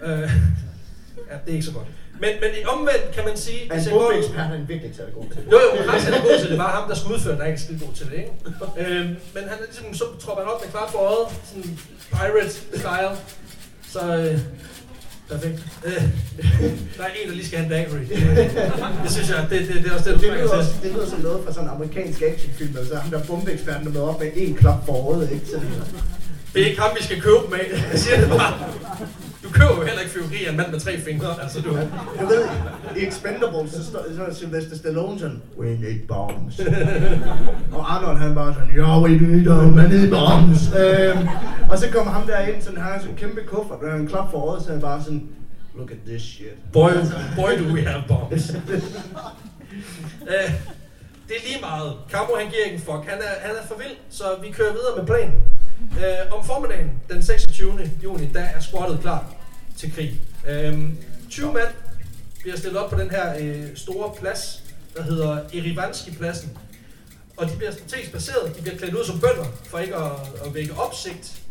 Øh, *laughs* ja, det er ikke så godt. Men, men omvendt kan man sige... Men hvis jeg går- bombeekspert er virkelig ikke særlig god til det. jo, jo, Rasmus er god til det. Var ham, der skulle udføre, der er ikke skide god til det, ikke? øhm, men han er ligesom, så tropper han op med klart for øjet, sådan pirate-style. Så, øh, perfekt. Øh, der er en, der lige skal have en daiquiri. *laughs* Det synes jeg, det, det, det er også det, Det du lyder, trænger også, det lyder som noget fra sådan en amerikansk actionfilm, altså ham der bombeeksperten, der møder op med en klap for øjet, ikke? Så, Det er ikke ham, vi skal købe af. Jeg siger det bare. Du køber jo heller ikke fyrværkeri af en mand med tre fingre. Altså, du, du ved, i Expendables, så står så er Sylvester Stallone sådan, we need bombs. *laughs* og Arnold han bare sådan, yeah, we need them, we need bombs. øhm, og så kommer ham der ind, sådan, han har sådan en kæmpe kuffert, og en klap for øjet, så han bare sådan, look at this shit. Boy, boy do we have bombs. uh, *laughs* det er lige meget. Kampo han giver ikke en fuck. Han er, han er for vild, så vi kører videre med planen. Uh, om formiddagen, den 26. juni, der er squattet klar til krig. Uh, 20 mand bliver stillet op på den her uh, store plads, der hedder Erivanski-pladsen. Og de bliver strategisk baseret. De bliver klædt ud som bønder, for ikke at, at vække opsigt.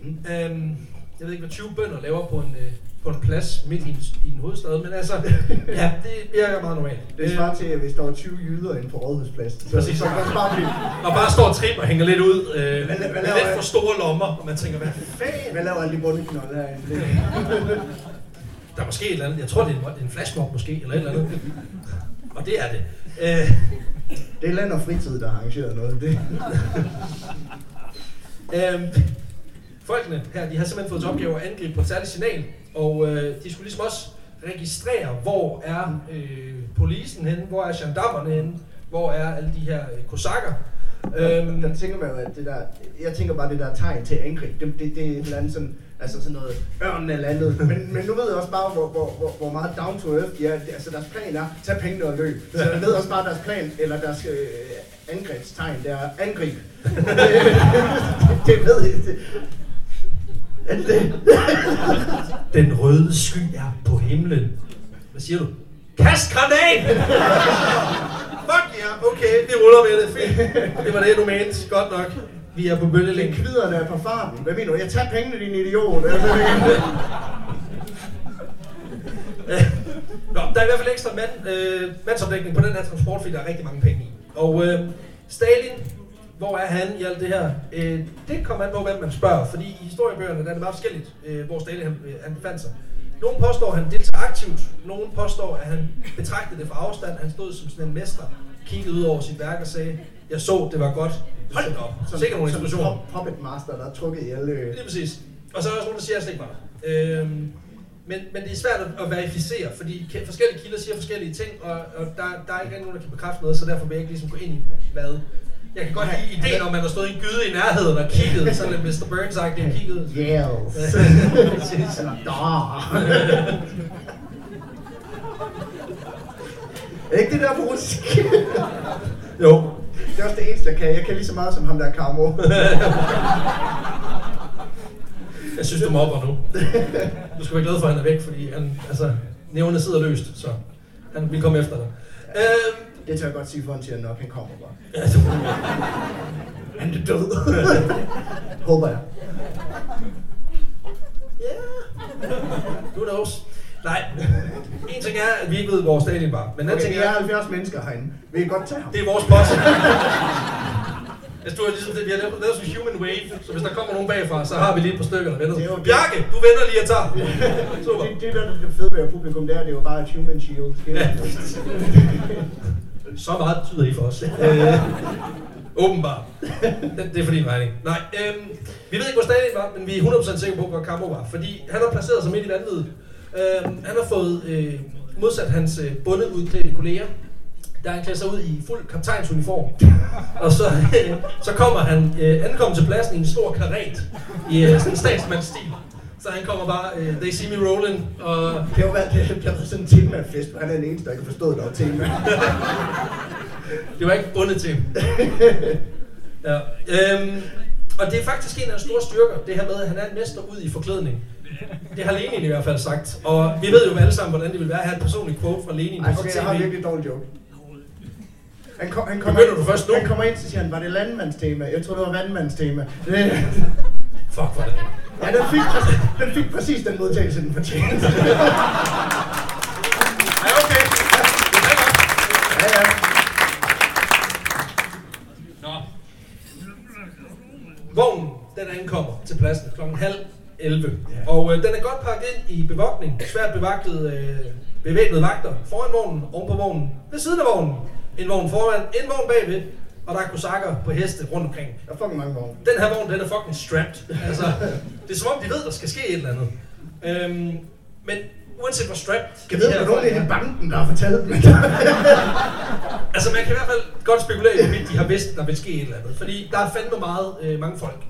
Mm. Øhm, jeg ved ikke, hvad 20 bønder laver på en, øh, på en plads midt i en, i en hovedstad, men altså, *laughs* ja, det virker meget normalt. Det svarer til, at hvis der var 20 jyder inde på Rådhuspladsen, så, Præcis. så man bare blive, Og bare står og tripper og hænger lidt ud, øh, med, hvad med laver lidt for store lommer, og man tænker, hvad fanden? hvad laver alle de bundeknolde herinde? Det, *laughs* Der er måske et eller andet, jeg tror, det er en, en flashmob måske, eller et eller andet. *laughs* Og det er det. Øh, det er land og fritid, der har arrangeret noget. Det. Øhm, folkene her, de har simpelthen fået til opgave at angribe på et særligt signal, og øh, de skulle ligesom også registrere, hvor er øh, polisen henne, hvor er gendarmerne henne, hvor er alle de her øh, kosakker. Øhm, Der tænker man jo, at det der, jeg tænker bare det der tegn til angreb, det, det, det er et eller andet sådan, altså sådan noget ørn eller andet. Men, men nu ved jeg også bare, hvor, hvor, hvor, hvor meget down to earth de er. Altså deres plan er, tag pengene og løb. Så jeg ved også bare, deres plan, eller deres øh, angrebstegn, det er angreb. *laughs* det, det ved jeg. Det? *laughs* Den røde sky er på himlen. Hvad siger du? Kast granat! Fuck ja, yeah, okay, vi ruller med det. Fint. Det var det, du mente. Godt nok. Vi er på Det bølgelængde. kviderne er på farten. Hvad mener du? Jeg tager pengene, din idiot. Altså, det- *laughs* Nå, der er i hvert fald ekstra mand, øh, mandsopdækning på den her transport, fordi der er rigtig mange penge i. Og øh, Stalin, hvor er han i alt det her? Øh, det kommer an på, hvem man spørger, fordi i historiebøgerne der er det meget forskelligt, øh, hvor Stalin han, øh, han befandt sig. Nogle påstår, at han deltager aktivt. Nogle påstår, at han betragtede det fra afstand. Han stod som sådan en mester, kiggede ud over sit værk og sagde, jeg så, det var godt. Hold op. Sikkert nogle som eksplosioner. pop- Puppet master, der er trukket i alle... Lige præcis. Og så er der også nogen, der siger, at jeg ikke var der. Øhm, men, men det er svært at, at verificere, fordi ke- forskellige kilder siger forskellige ting, og, og der, der er ikke nogen, der kan bekræfte noget, så derfor vil jeg ikke ligesom gå ind i, hvad. Jeg kan godt lide ideen om, at man har stået i en gyde i nærheden og kigget, sådan lidt Mr. Burns-agtigt og kigget. Yes. *laughs* Er ikke det der på russisk? jo. Det er også det eneste, jeg kan. Jeg kan lige så meget som ham der Camo. Jeg synes, du mobber nu. Du skal være glad for, at han er væk, fordi han, altså, nævnet sidder løst, så han vil komme efter dig. Øhm, Det tør jeg godt sige, for han siger nok, han kommer bare. ja, Han er død. *laughs* Håber jeg. Who knows? Nej, en ting er, at vi ikke ved, hvor Stalin var. Men Okay, ting vi er er, 70 mennesker herinde. Vi kan godt tage ham. det er vores boss. *laughs* Du har ligesom det, vi har lavet, lavet sådan en human wave, så hvis der kommer nogen bagfra, så har vi lige et par stykker, der vender. Det er det. Bjarke, du vender lige og tager. *laughs* Super. Det, det, der er det fede ved publikum, det er, det er jo bare et human shield. Ja. Så meget betyder I for os. *laughs* Øh, åbenbart. Det, er for din regning. Nej, øhm, vi ved ikke, hvor Stalin var, men vi er 100% sikre på, hvor Kammo var. Fordi han har placeret sig midt i vandet. Øhm, han har fået øh, modsat hans øh, bundeudklædte kolleger, der han klæder sig ud i fuld kaptajnsuniform. Og så, øh, så kommer han øh, ankommer til pladsen i en stor karet i øh, sådan en statsmandsstil. Så han kommer bare, øh, they see me rolling, og Det har været, det, det har været sådan en temafest, hvor han er den eneste, der ikke har forstået, var tema. *laughs* Det var ikke bundet til. *laughs* ja. øhm, og det er faktisk en af de store styrker, det her med, at han er en mester ud i forklædning. Det har Lenin i hvert fald sagt. Og vi ved jo alle sammen, hvordan det vil være at have et personligt quote fra Lenin Ej, på okay, jeg har virkelig dårlig joke. Han, kom, han, kommer, Begynder du først nu? han kommer ind, så siger han, var det landmandstema? Jeg tror det var vandmandstema. Fuck for det. Ja, den fik, præcis, den fik præcis den modtagelse, den fortjente. Ja, okay. Ja, ja. Nå. Vognen, den ankommer til pladsen klokken halv 11. Og øh, den er godt pakket ind i bevogtning. Svært bevagtet øh, bevæbnede vagter foran vognen, oven på vognen, ved siden af vognen. En vogn foran, en vogn bagved, og der er kosakker på heste rundt omkring. Der er fucking mange vogne. Den her vogn, den er fucking strapped. Altså, det er som om, de ved, der skal ske et eller andet. Øhm, men uanset hvor strapped... Kan de vide, om der er banken, der har fortalt dem. *laughs* Altså, man kan i hvert fald godt spekulere i, hvorvidt de har vidst, der vil ske et eller andet. Fordi der er fandme meget øh, mange folk.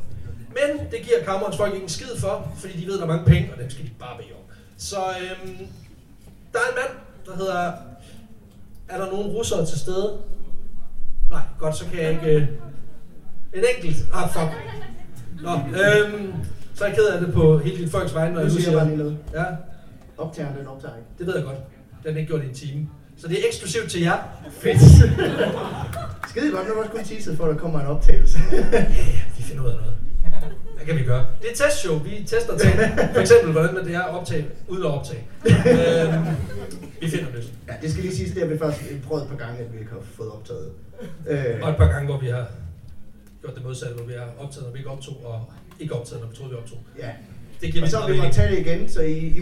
Men det giver kammerens folk ikke en skid for, fordi de ved, der er mange penge, og dem skal de bare bede om. Så øhm, der er en mand, der hedder... Er der nogen russere til stede? Nej, godt, så kan jeg ikke... Øh, en enkelt. Ah, fuck. Nå, øhm, så er jeg ked af det på hele dit folks vegne, når jeg siger jeg bare. Ja, Optageren, den optager ikke. det ved jeg godt. Den er ikke gjort i en time. Så det er eksklusivt til jer. Fedt. Skide godt, nu er også kun teaset for, at der kommer en optagelse. Vi finder ud af noget. Hvad kan vi gøre? Det er et testshow. Vi tester ting. For eksempel, hvordan det er at optage, uden at optage. Øhm, vi finder det. ja, det skal lige siges, det har vi faktisk prøvet et par gange, at vi ikke har fået optaget. Øh, Og et par gange, hvor vi har gjort det modsatte, hvor vi har optaget, når vi ikke optog, og ikke optaget, når vi troede, vi optog. ja. Det giver Og så har vi tage det igen, så I, I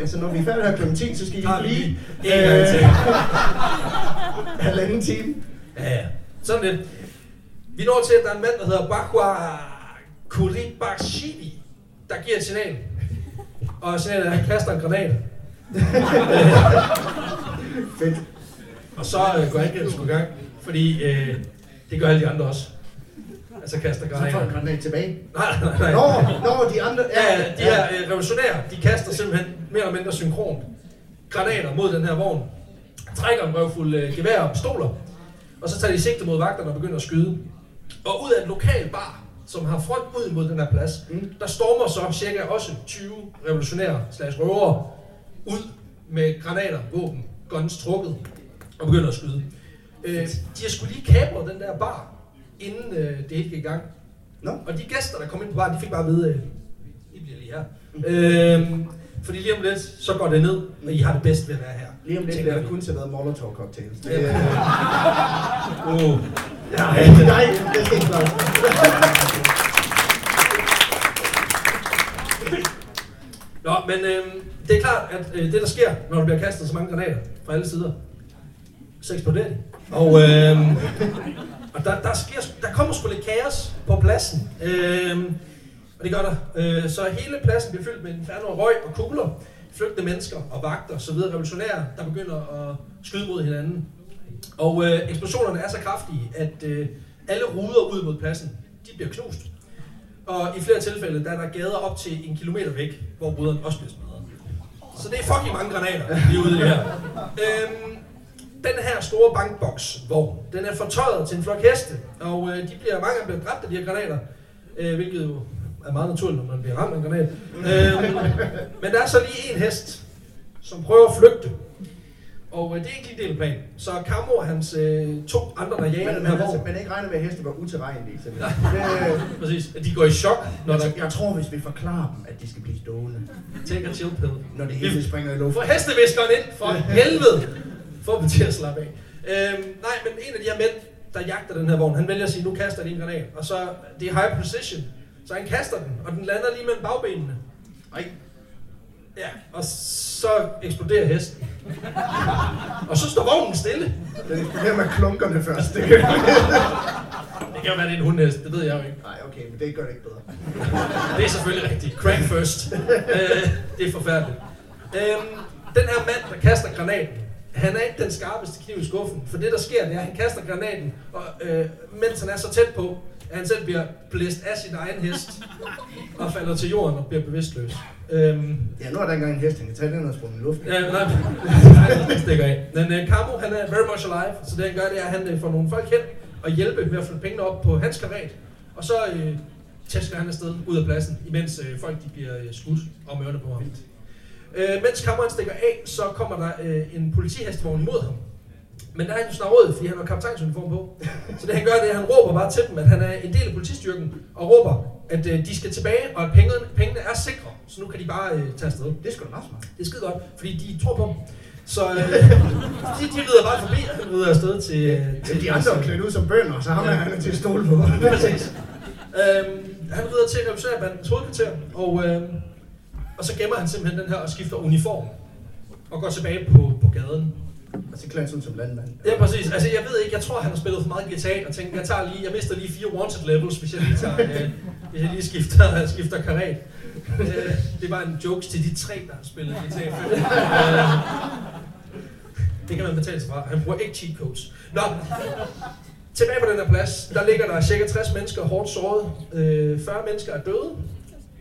altså når vi er færdige her kl. 10, så skal I lige til. *laughs* halvanden time. Ja, ja. Sådan lidt. Vi når til, at der er en mand, der hedder Bakwa Kuribashivi, der giver et signal. Og signalet er, at han kaster en granat. *laughs* Fedt. Og så øh, går angrebet sgu i gang, fordi øh, det gør alle de andre også. Altså kaster Så får granater. en granat tilbage. Nej, nej, nej. Nå, nå, de andre... Ja, ja, de her øh, revolutionære, de kaster simpelthen mere eller mindre synkront granater mod den her vogn. Trækker en røvfuld øh, gevær og pistoler. Og så tager de sigte mod vagterne og begynder at skyde. Og ud af en lokal bar, som har front ud mod den her plads, Mm. der stormer så cirka også 20 revolutionære slags røvere ud med granater, våben, guns trukket og begynder at skyde. Øh, de har skulle lige kapret den der bar, inden øh, det hele gik i gang. Nå. Og de gæster, der kom ind på baren, de fik bare at vide, øh, I bliver lige her. Øhm, fordi lige om lidt, så går det ned, og I har det bedst ved at være her. Lige om lidt bliver der kun serveret molotov cocktails. Det, *laughs* Ja. øh, Uh. nej, nej, det skal ikke. Nå, men øh, det er klart, at øh, det der sker, når der bliver kastet så mange granater fra alle sider, så eksploderer de. Og, øh, og der, der, sker, der kommer sgu lidt kaos på pladsen. Øh, og det gør der. Øh, så hele pladsen bliver fyldt med inferno og røg og kugler. Flygtende mennesker og vagter, så videre revolutionære, der begynder at skyde mod hinanden. Og øh, eksplosionerne er så kraftige, at øh, alle ruder ud mod pladsen, de bliver knust. Og i flere tilfælde, der er der gader op til en kilometer væk, hvor ruderne også bliver smadret. Så det er fucking mange granater, vi er ude i her. Øhm, den her store bankboks, hvor den er fortøjet til en flok heste, og øh, de bliver, mange af dem bliver dræbt af de her granater, øh, hvilket jo er meget naturligt, når man bliver ramt af en granat. Øhm, men der er så lige en hest, som prøver at flygte. Og øh, det er ikke lige del af planen. Så Camo og hans øh, to andre, der jager Men, den her altså, vogn, men ikke regne med, at heste var utilregnelige. øh, *laughs* præcis, at de går i chok, når der jeg, jeg tror, hvis vi forklarer dem, at de skal blive stående, take a chill pill. når det hele springer i Få luften. hesteviskeren ind, for helvede! Få dem til at slappe af. Øhm, nej, men en af de her mænd, der jagter den her vogn, han vælger at sige, nu kaster jeg lige en granat. Og så, det er high precision. Så han kaster den, og den lander lige mellem bagbenene. Ej, Ja, og så eksploderer hesten. og så står vognen stille. den eksploderer med klunkerne først. Det Det kan jo være, det er en hundhest, det ved jeg jo ikke. Nej, okay, men det gør det ikke bedre. Det er selvfølgelig rigtigt. Crank first. øh, det er forfærdeligt. Øhm, den her mand, der kaster granaten, han er ikke den skarpeste kniv i skuffen. For det, der sker, det er, at han kaster granaten, og, øh, mens han er så tæt på, at han selv bliver blæst af sin egen hest, *laughs* og falder til jorden og bliver bevidstløs. Øhm, Ja, nu er der engang en hest, han kan tage den og sprunge i luften. Ja, nej, *laughs* nej, det stikker af. Men uh, Camo, han er very much alive, så det han gør, det er, at han uh, får nogle folk hen og hjælpe med at flytte pengene op på hans karat. Og så uh, tæsker han afsted ud af pladsen, imens uh, folk de bliver uh, skudt om ørerne på ham. Uh, mens han stikker af, så kommer der uh, en politihestvogn imod ham. Men der er han jo snart råd, fordi han har kaptajnsuniform på. *laughs* Så det han gør, det er, at han råber bare til dem, at han er en del af politistyrken, og råber, at øh, de skal tilbage, og at pengene, pengene er sikre. Så nu kan de bare øh, tage afsted. Det er sgu da meget smart. Det er skide godt, fordi de tror på dem. Så øh, *laughs* de, de rider bare forbi, og han rider afsted til... øh, Ja, de andre er klædt ud som bønder, så ham er Ja. han til at stole på. *laughs* Præcis. Øhm, han rider til revolutionærbandens hovedkvarter, og, øhm, og så gemmer han simpelthen den her og skifter uniform. Og går tilbage på, på gaden. Og så klæder han sig som landmand. Ja, præcis. Altså, jeg ved ikke, jeg tror, han har spillet for meget GTA, og tænkte, jeg, tager lige, jeg mister lige fire wanted levels, hvis jeg lige, tager, øh, hvis jeg lige skifter, *laughs* skifter karat. Øh, det var en jokes til de tre, der har spillet GTA 5. *laughs* Øh, det kan man betale sig fra. Han bruger ikke cheat codes. Nå, tilbage på den her plads, der ligger der cirka 60 mennesker hårdt såret. Øh, 40 mennesker er døde,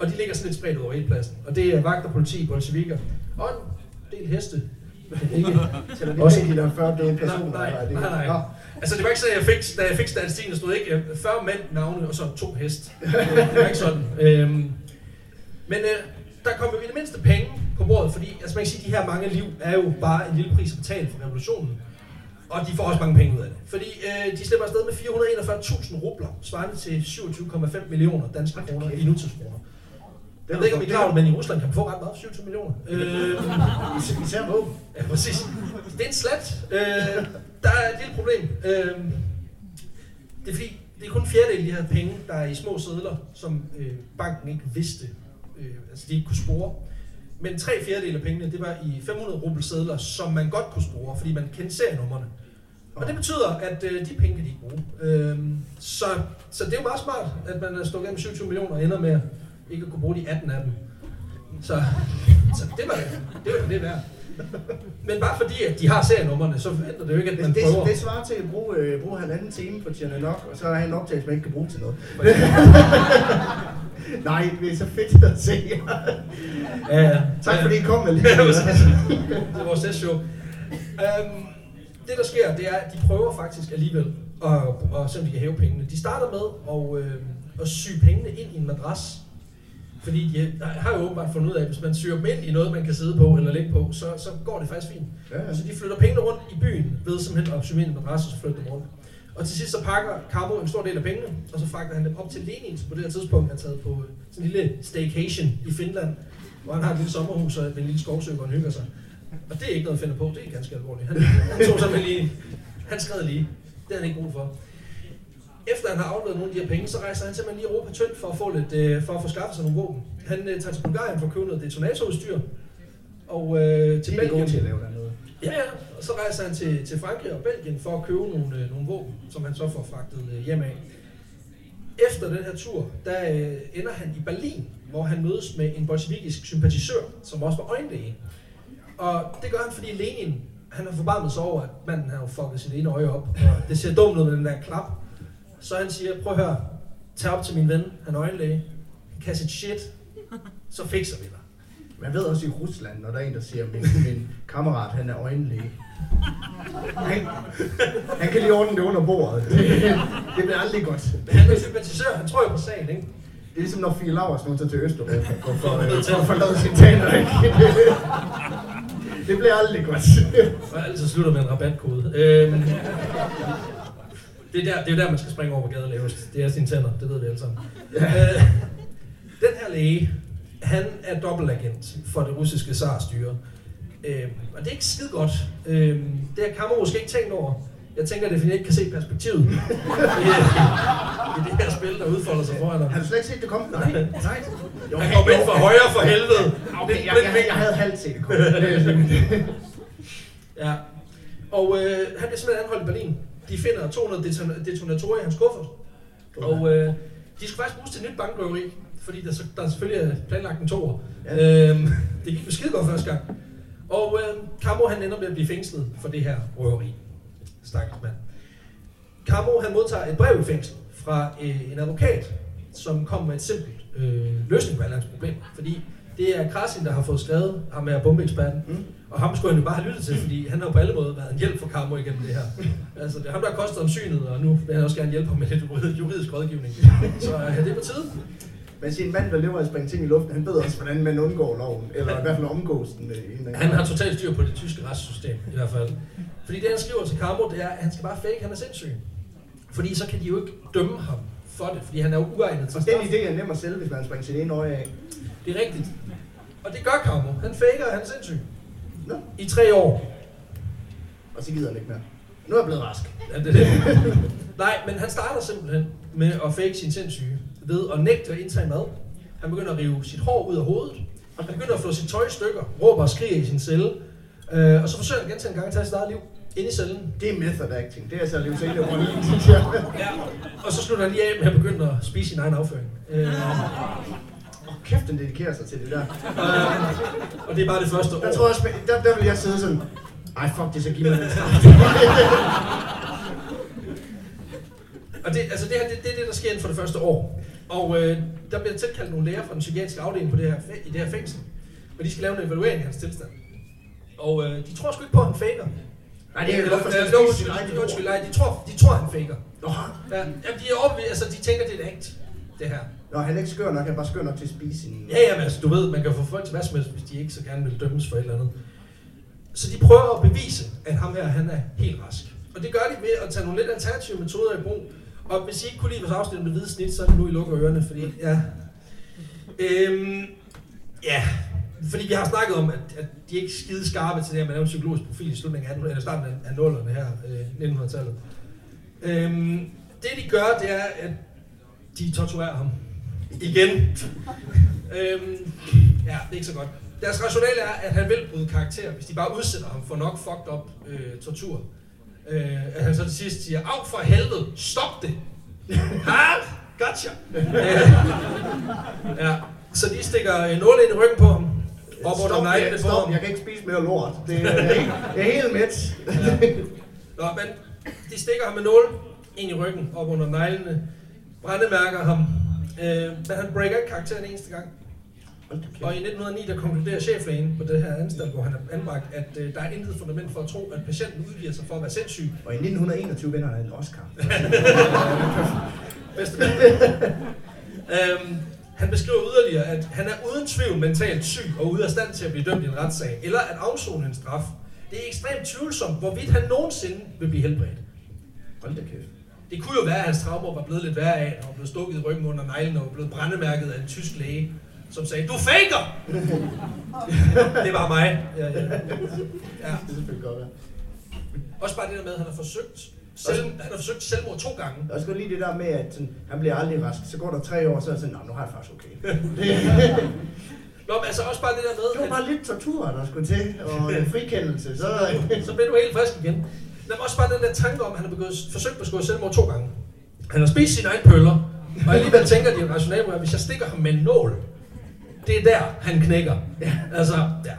og de ligger sådan lidt spredt over hele pladsen. Og det er vagter, politi, bolsjevikker og en del heste. Ikke? Også- med de der 40 døde personer? Nej, nej, nej, nej. Altså, det var ikke sådan, at jeg fik, da jeg fik statistikken, der stod ikke øh, 40 mænd navne, og så to hest. *laughs* Det var ikke sådan. Øhm, men øh, der kom jo i det mindste penge på bordet, fordi altså, man kan sige, at de her mange liv er jo bare en lille pris at betale for revolutionen. Og de får også mange penge ud af det. Fordi øh, de slipper afsted med 441.000 rubler, svarende til 27,5 millioner danske kroner i nutidskroner. Jeg ved ikke, om I er klar men i Rusland kan man få ret meget, 27 millioner. Øh, Is- Især våben. Ja, præcis. Det er en slat. Øh, der er et lille problem. Øh, det er fordi, det er kun en fjerdedel af de her penge, der er i små sædler, som øh, banken ikke vidste, øh, altså de ikke kunne spore. Men tre fjerdedel af pengene, det var i 500 rubel sædler, som man godt kunne spore, fordi man kendte serienummerne. Og det betyder, at øh, de penge kan de ikke bruge. Øh, så, så det er jo meget smart, at man er af med 27 millioner og ender med ikke at kunne bruge de 18 af dem. Så, så det var det. Det var det værd. Men bare fordi, at de har serienummerne, så forventer det jo ikke, at man Det, prøver. det svarer til at bruge, øh, bruge halvanden time på Tjerno nok, og så er en optagelse, man ikke kan bruge til noget. *laughs* Nej, det er så fedt at se jer. Ja, ja. Tak fordi I kom med lige. det er vores testshow. Um, det der sker, det er, at de prøver faktisk alligevel at, at se, om de kan hæve pengene. De starter med at, øh, at sy pengene ind i en madras. Fordi de har jo åbenbart fundet ud af, at hvis man syr dem ind i noget, man kan sidde på eller ligge på, så, så går det faktisk fint. Ja, ja. Så de flytter pengene rundt i byen ved simpelthen at i en madras og så flytte dem rundt. Og til sidst så pakker Camo en stor del af pengene, og så fragter han dem op til Lenin, som på det her tidspunkt er taget på sådan en lille staycation i Finland, hvor han har et lille sommerhus og en lille skovsø, hvor han hygger sig. Og det er ikke noget at finde på, det er ganske alvorligt. Han, han tog simpelthen lige, han skred lige. Det har han ikke brug for. Efter han har afleveret nogle af de her penge, så rejser han simpelthen lige Europa tyndt for at få, lidt, øh, for at få skaffet sig nogle våben. Han øh, tager til Bulgarien for at købe noget detonatorudstyr. Og øh, til Belgien. til at lave dernede. Ja, ja. Og så rejser han til, til Frankrig og Belgien for at købe nogle, øh, nogle våben, som han så får fragtet øh, hjem af. Efter den her tur, der øh, ender han i Berlin, hvor han mødes med en bolsjevikisk sympatisør, som også var øjenlæge. Og det gør han, fordi Lenin, han har forbarmet sig over, at manden har jo fucket sit ene øje op, og det ser dumt ud med den der klap. Så han siger, prøv at høre, tag op til min ven, han er øjenlæge, kan sit shit, så fikser vi dig. Man ved også i Rusland, når der er en, der siger, min, min kammerat, han er øjenlæge. Han, han kan lige ordne det under bordet. Det bliver aldrig godt. Men han er sympatisør, han tror jo på sagen, ikke? Det er ligesom når Fie Laursen hun tager til Østeuropa for, for, *laughs* for at forlade sine tænder. ikke? Det bliver aldrig godt. Og altid slutter med en rabatkode. Øhm, det, er der, det er der, man skal springe over på gaden lavest. Det er sine tænder, det ved vi alle sammen. Øh, den her læge, han er dobbeltagent for det russiske zarstyre. Øhm, og det er ikke skide godt. Øhm, det har Kammer måske ikke tænkt over. Jeg tænker, at det er, fordi jeg ikke kan se perspektivet *laughs* i, i det her spil, der udfolder sig foran ham. Har du slet ikke set det komme? Nej. Nej. Jo, Han kom ind for højre for helvede. Okay, jeg, jeg, jeg havde halvt set det komme. *laughs* Ja. Og øh, han bliver simpelthen anholdt i Berlin. De finder 200 deton- detonatorer i hans kuffert. Og øh, de skal faktisk bruges til et nyt bankrøveri, fordi der, der selvfølgelig er planlagt en toer. Ja. Øhm, det gik jo skide godt første gang. Og øh, Camo han ender med at blive fængslet for det her røveri. Stakkels mand. Camo han modtager et brev i fængsel fra øh, en advokat, som kommer med et simpelt øh, løsning på alle hans problemer. Fordi det er Krasin, der har fået skrevet ham med bombeeksperten. Mm. Og ham skulle han jo bare have lyttet til, fordi han har jo på alle måder været en hjælp for Camo igennem det her. Altså, det er ham, der har kostet ham synet, og nu vil han også gerne hjælpe ham med lidt jurid- juridisk rådgivning. Så ja, det er på tide. Man siger, en mand, der lever af at springe ting i luften, han ved også, hvordan man undgår loven. Eller i hvert fald omgås den. øh, i en- Han har totalt styr på det tyske retssystem, i hvert fald. Fordi det, han skriver til Camo, det er, at han skal bare fake, han er sindssyg. Fordi så kan de jo ikke dømme ham for det, fordi han er jo uegnet til Og den idé er nem at sælge, hvis man springer sit ene øje af. Det er rigtigt. Og det gør Camo. Han faker, han er sindssyg. Nå, I tre år. og så gider han ikke mere. Nu er jeg blevet rask. Ja, det er det. Nej, men han starter simpelthen med at fake sin sindssyge ved at nægte at indtage mad. Han begynder at rive sit hår ud af hovedet. Han begynder at få sit tøj i stykker, råber og skriger i sin celle. Øh, og så forsøger han gentagne gange at tage sit eget liv inde i cellen. Det er method acting. Det er altså rollen, synes jeg. Ja. Og så slutter han lige af med at begynde at spise sin egen afføring. Øh, kæft, den dedikerer sig til det der. øh, og det er bare det første år. Der tror jeg, også, der, der vil jeg sidde sådan, ej fuck det, så giv mig den. Og det, altså det, her, det, det er det, der sker inden for det første år. Og øh, der bliver tilkaldt nogle læger fra den psykiatriske afdeling på det her, i det her fængsel. Og de skal lave en evaluering af hans tilstand. Og øh, de tror sgu ikke på, at han faker. Nej, det er jo nå, undskyld, nej, de tror, de tror, han faker. Nå, Ja, de er overbevist, altså de tænker, det er et act, det her. Nå, han er ikke skør nok, han er bare skør nok til at spise sin... Ja, ja, men altså, du ved, man kan få folk til hvad som helst, hvis de ikke så gerne vil dømmes for et eller andet. Så de prøver at bevise, at ham her, han er helt rask. Og det gør de ved at tage nogle lidt alternative metoder i brug. Og hvis I ikke kunne lide vores afsnit med hvide snit, så er det nu, I lukker ørerne, fordi, ja. Øhm, ja, fordi vi har snakket om, at, at de er ikke skide skarpe til det her med at lave en psykologisk profil i slutningen af eller starten af- af 0'erne her, øh, 1900-tallet. Øhm, det de gør, det er, at de torturerer ham. Igen. øhm, ja, det er ikke så godt. Deres rationale er, at han vil bryde karakter, hvis de bare udsætter ham for nok fucked up øh, tortur. Øh, at han så til sidst siger, af for helvede, stop det! *laughs* ha, gotcha! øh, *laughs* ja, så de stikker øh, nåle ind i ryggen på ham. Op under Stop, neglene jeg, på stop, ham. jeg kan ikke spise mere lort. Det er, *laughs* jeg, er helt, mæt. Nå, men de stikker ham med nål ind i ryggen, op under neglene, brændemærker ham, øh, men han breaker ikke karakteren en eneste gang. Og i 1909, der konkluderer cheflægen på det her anstalt, hvor han er anbragt, at øh, der er intet fundament for at tro, at patienten udgiver sig for at være sindssyg. Og i 1921 vinder han en Oscar. *laughs* Bedste øhm, han beskriver yderligere, at han er uden tvivl mentalt syg og ude af stand til at blive dømt i en retssag, eller at afzone en straf. Det er ekstremt tvivlsomt, hvorvidt han nogensinde vil blive helbredt. Hold da kæft. Det kunne jo være, at hans traumer var blevet lidt værre af, at han var blevet stukket i ryggen under neglen og var blevet brændemærket af en tysk læge, som sagde, du faker! det var mig. Ja, ja. ja. Det er selvfølgelig godt, ja. Også bare det der med, at han har forsøgt, selv, han har forsøgt selvmord to gange. Også godt lige det der med, at sådan, han bliver aldrig rask. Så går der tre år, så er jeg sådan, "Nå, nu har jeg faktisk okay. *laughs* Nå, men altså også bare det der med, det var bare lidt tortur, der skulle til, og en frikendelse. Så, *laughs* så bliver du helt frisk igen. Men også bare den der tanke om, at han har begået, forsøgt at begå selvmord to gange. Han har spist sine egne pøller, og alligevel tænker de rationale, at hvis jeg stikker ham med en nål, det er der, han knækker. Altså, ja.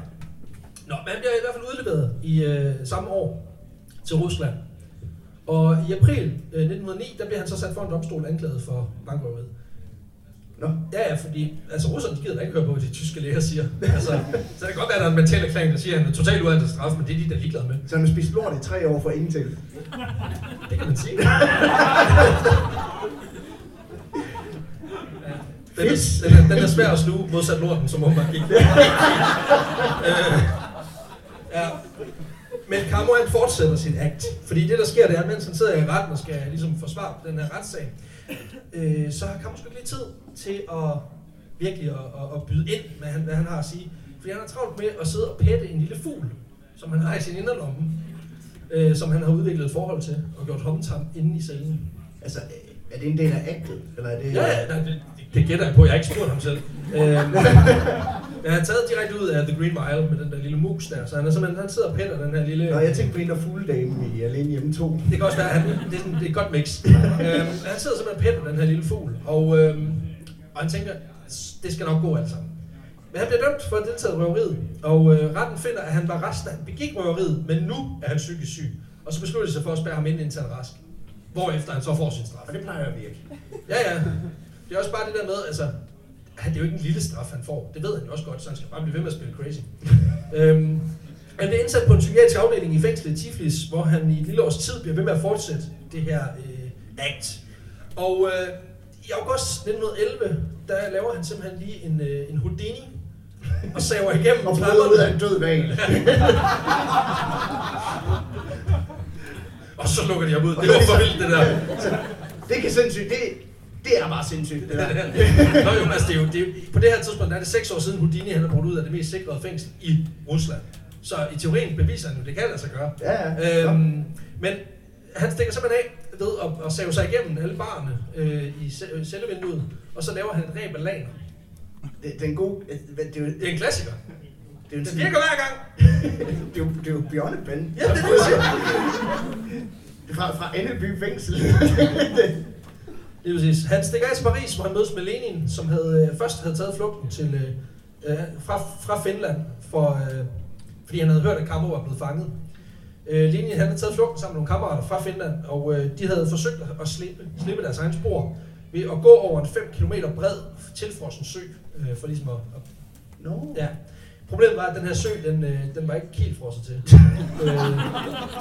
Nå, men han bliver i hvert fald udleveret i øh, samme år til Rusland. Og i april øh, 1909, der bliver han så sat for en domstol anklaget for bankrøveriet. Nå, Ja, ja, fordi altså, russerne de gider da ikke høre på, hvad de tyske læger siger. Altså, så det kan godt være, at der er en mental erklæring, der siger, at han er totalt uanset straf, men det er de, der er ligeglade med. så han har spist lort i tre år for ingenting. Det kan man sige. *laughs* Den, er, den, er, den er svær at sluge, modsat lorten, som åbenbart gik. *laughs* øh, ja. Men Kamo han fortsætter sin akt. Fordi det der sker, det er, at mens han sidder i retten og skal ligesom forsvare den her retssag, øh, så har Kamo sgu ikke lige tid til at virkelig at, at, at byde ind, med han, hvad han har at sige. Fordi han har travlt med at sidde og pætte en lille fugl, som han har i sin inderlomme, øh, som han har udviklet et forhold til og gjort homtam inde i cellen. Altså, er det en del af actet? Eller er det, Ja, ja, det, det gætter jeg på. Jeg har ikke spurgt ham selv. øhm, jeg har taget direkte ud af The Green Mile med den der lille mus der, så han, er simpelthen, han sidder og pætter den her lille... Nå, jeg tænkte på en der fugledame i Alene Hjemme 2. Det kan også være, han, det, er sådan, det er et godt mix. øhm, han sidder simpelthen og pætter den her lille fugl, og, øhm, og han tænker, det skal nok gå alt sammen. Men han bliver dømt for at deltage i røveriet, og øh, retten finder, at han var rest, han begik røveriet, men nu er han psykisk syg. Og så beslutter de sig for at spærre ham ind, indtil han er rask. Hvorefter han så får sin straf. Og det plejer at virke. Ja, ja. Det er også bare det der med, altså, det er jo ikke en lille straf, han får. Det ved han jo også godt, så han skal bare blive ved med at spille crazy. *laughs* øhm, han bliver indsat på en psykiatrisk afdeling i fængslet i Tiflis, hvor han i et lille års tid bliver ved med at fortsætte det her øh, act. Og øh, i august 1911, der laver han simpelthen lige en, øh, en Houdini, og saver igennem *laughs* Og bryder ud af en død val. *laughs* og så lukker de ham ud. Det var for vildt, det der. Det kan sindssygt. Det, det er bare sindssygt, det der. Nå jo, altså det er jo, det er, jo- på det her tidspunkt der er det seks år siden Houdini han er brugt ud af det mest sikrede fængsel i Rusland. Så i teorien beviser han jo, det kan sig gøre. Ja, ja. Øhm, men han stikker simpelthen af ved at, at save sig igennem alle barne øh, i ce- cellevinduet, og så laver han et ræb af laner. Det, det er en god... Det er jo, Det er en klassiker. det er jo Det en virker hver gang. *laughs* Det er jo, det er jo Bjørne Ben. Ja, det er det, *laughs* fra, fra Anneby fængsel. *laughs* Det er præcis. Han stikker af til Paris, hvor han mødes med Lenin, som havde, øh, først havde taget flugten til, øh, øh, fra, fra Finland, for, øh, fordi han havde hørt, at Kammer var blevet fanget. Øh, Lenin han havde taget flugten sammen med nogle kammerater fra Finland, og øh, de havde forsøgt at- slippe, slippe deres egen spor ved at gå over en 5 km bred tilfrossen sø, øh, for ligesom at, at Nå. Ja. Problemet var, at den her sø, den, øh, den var ikke helt frosset til. *laughs* øh,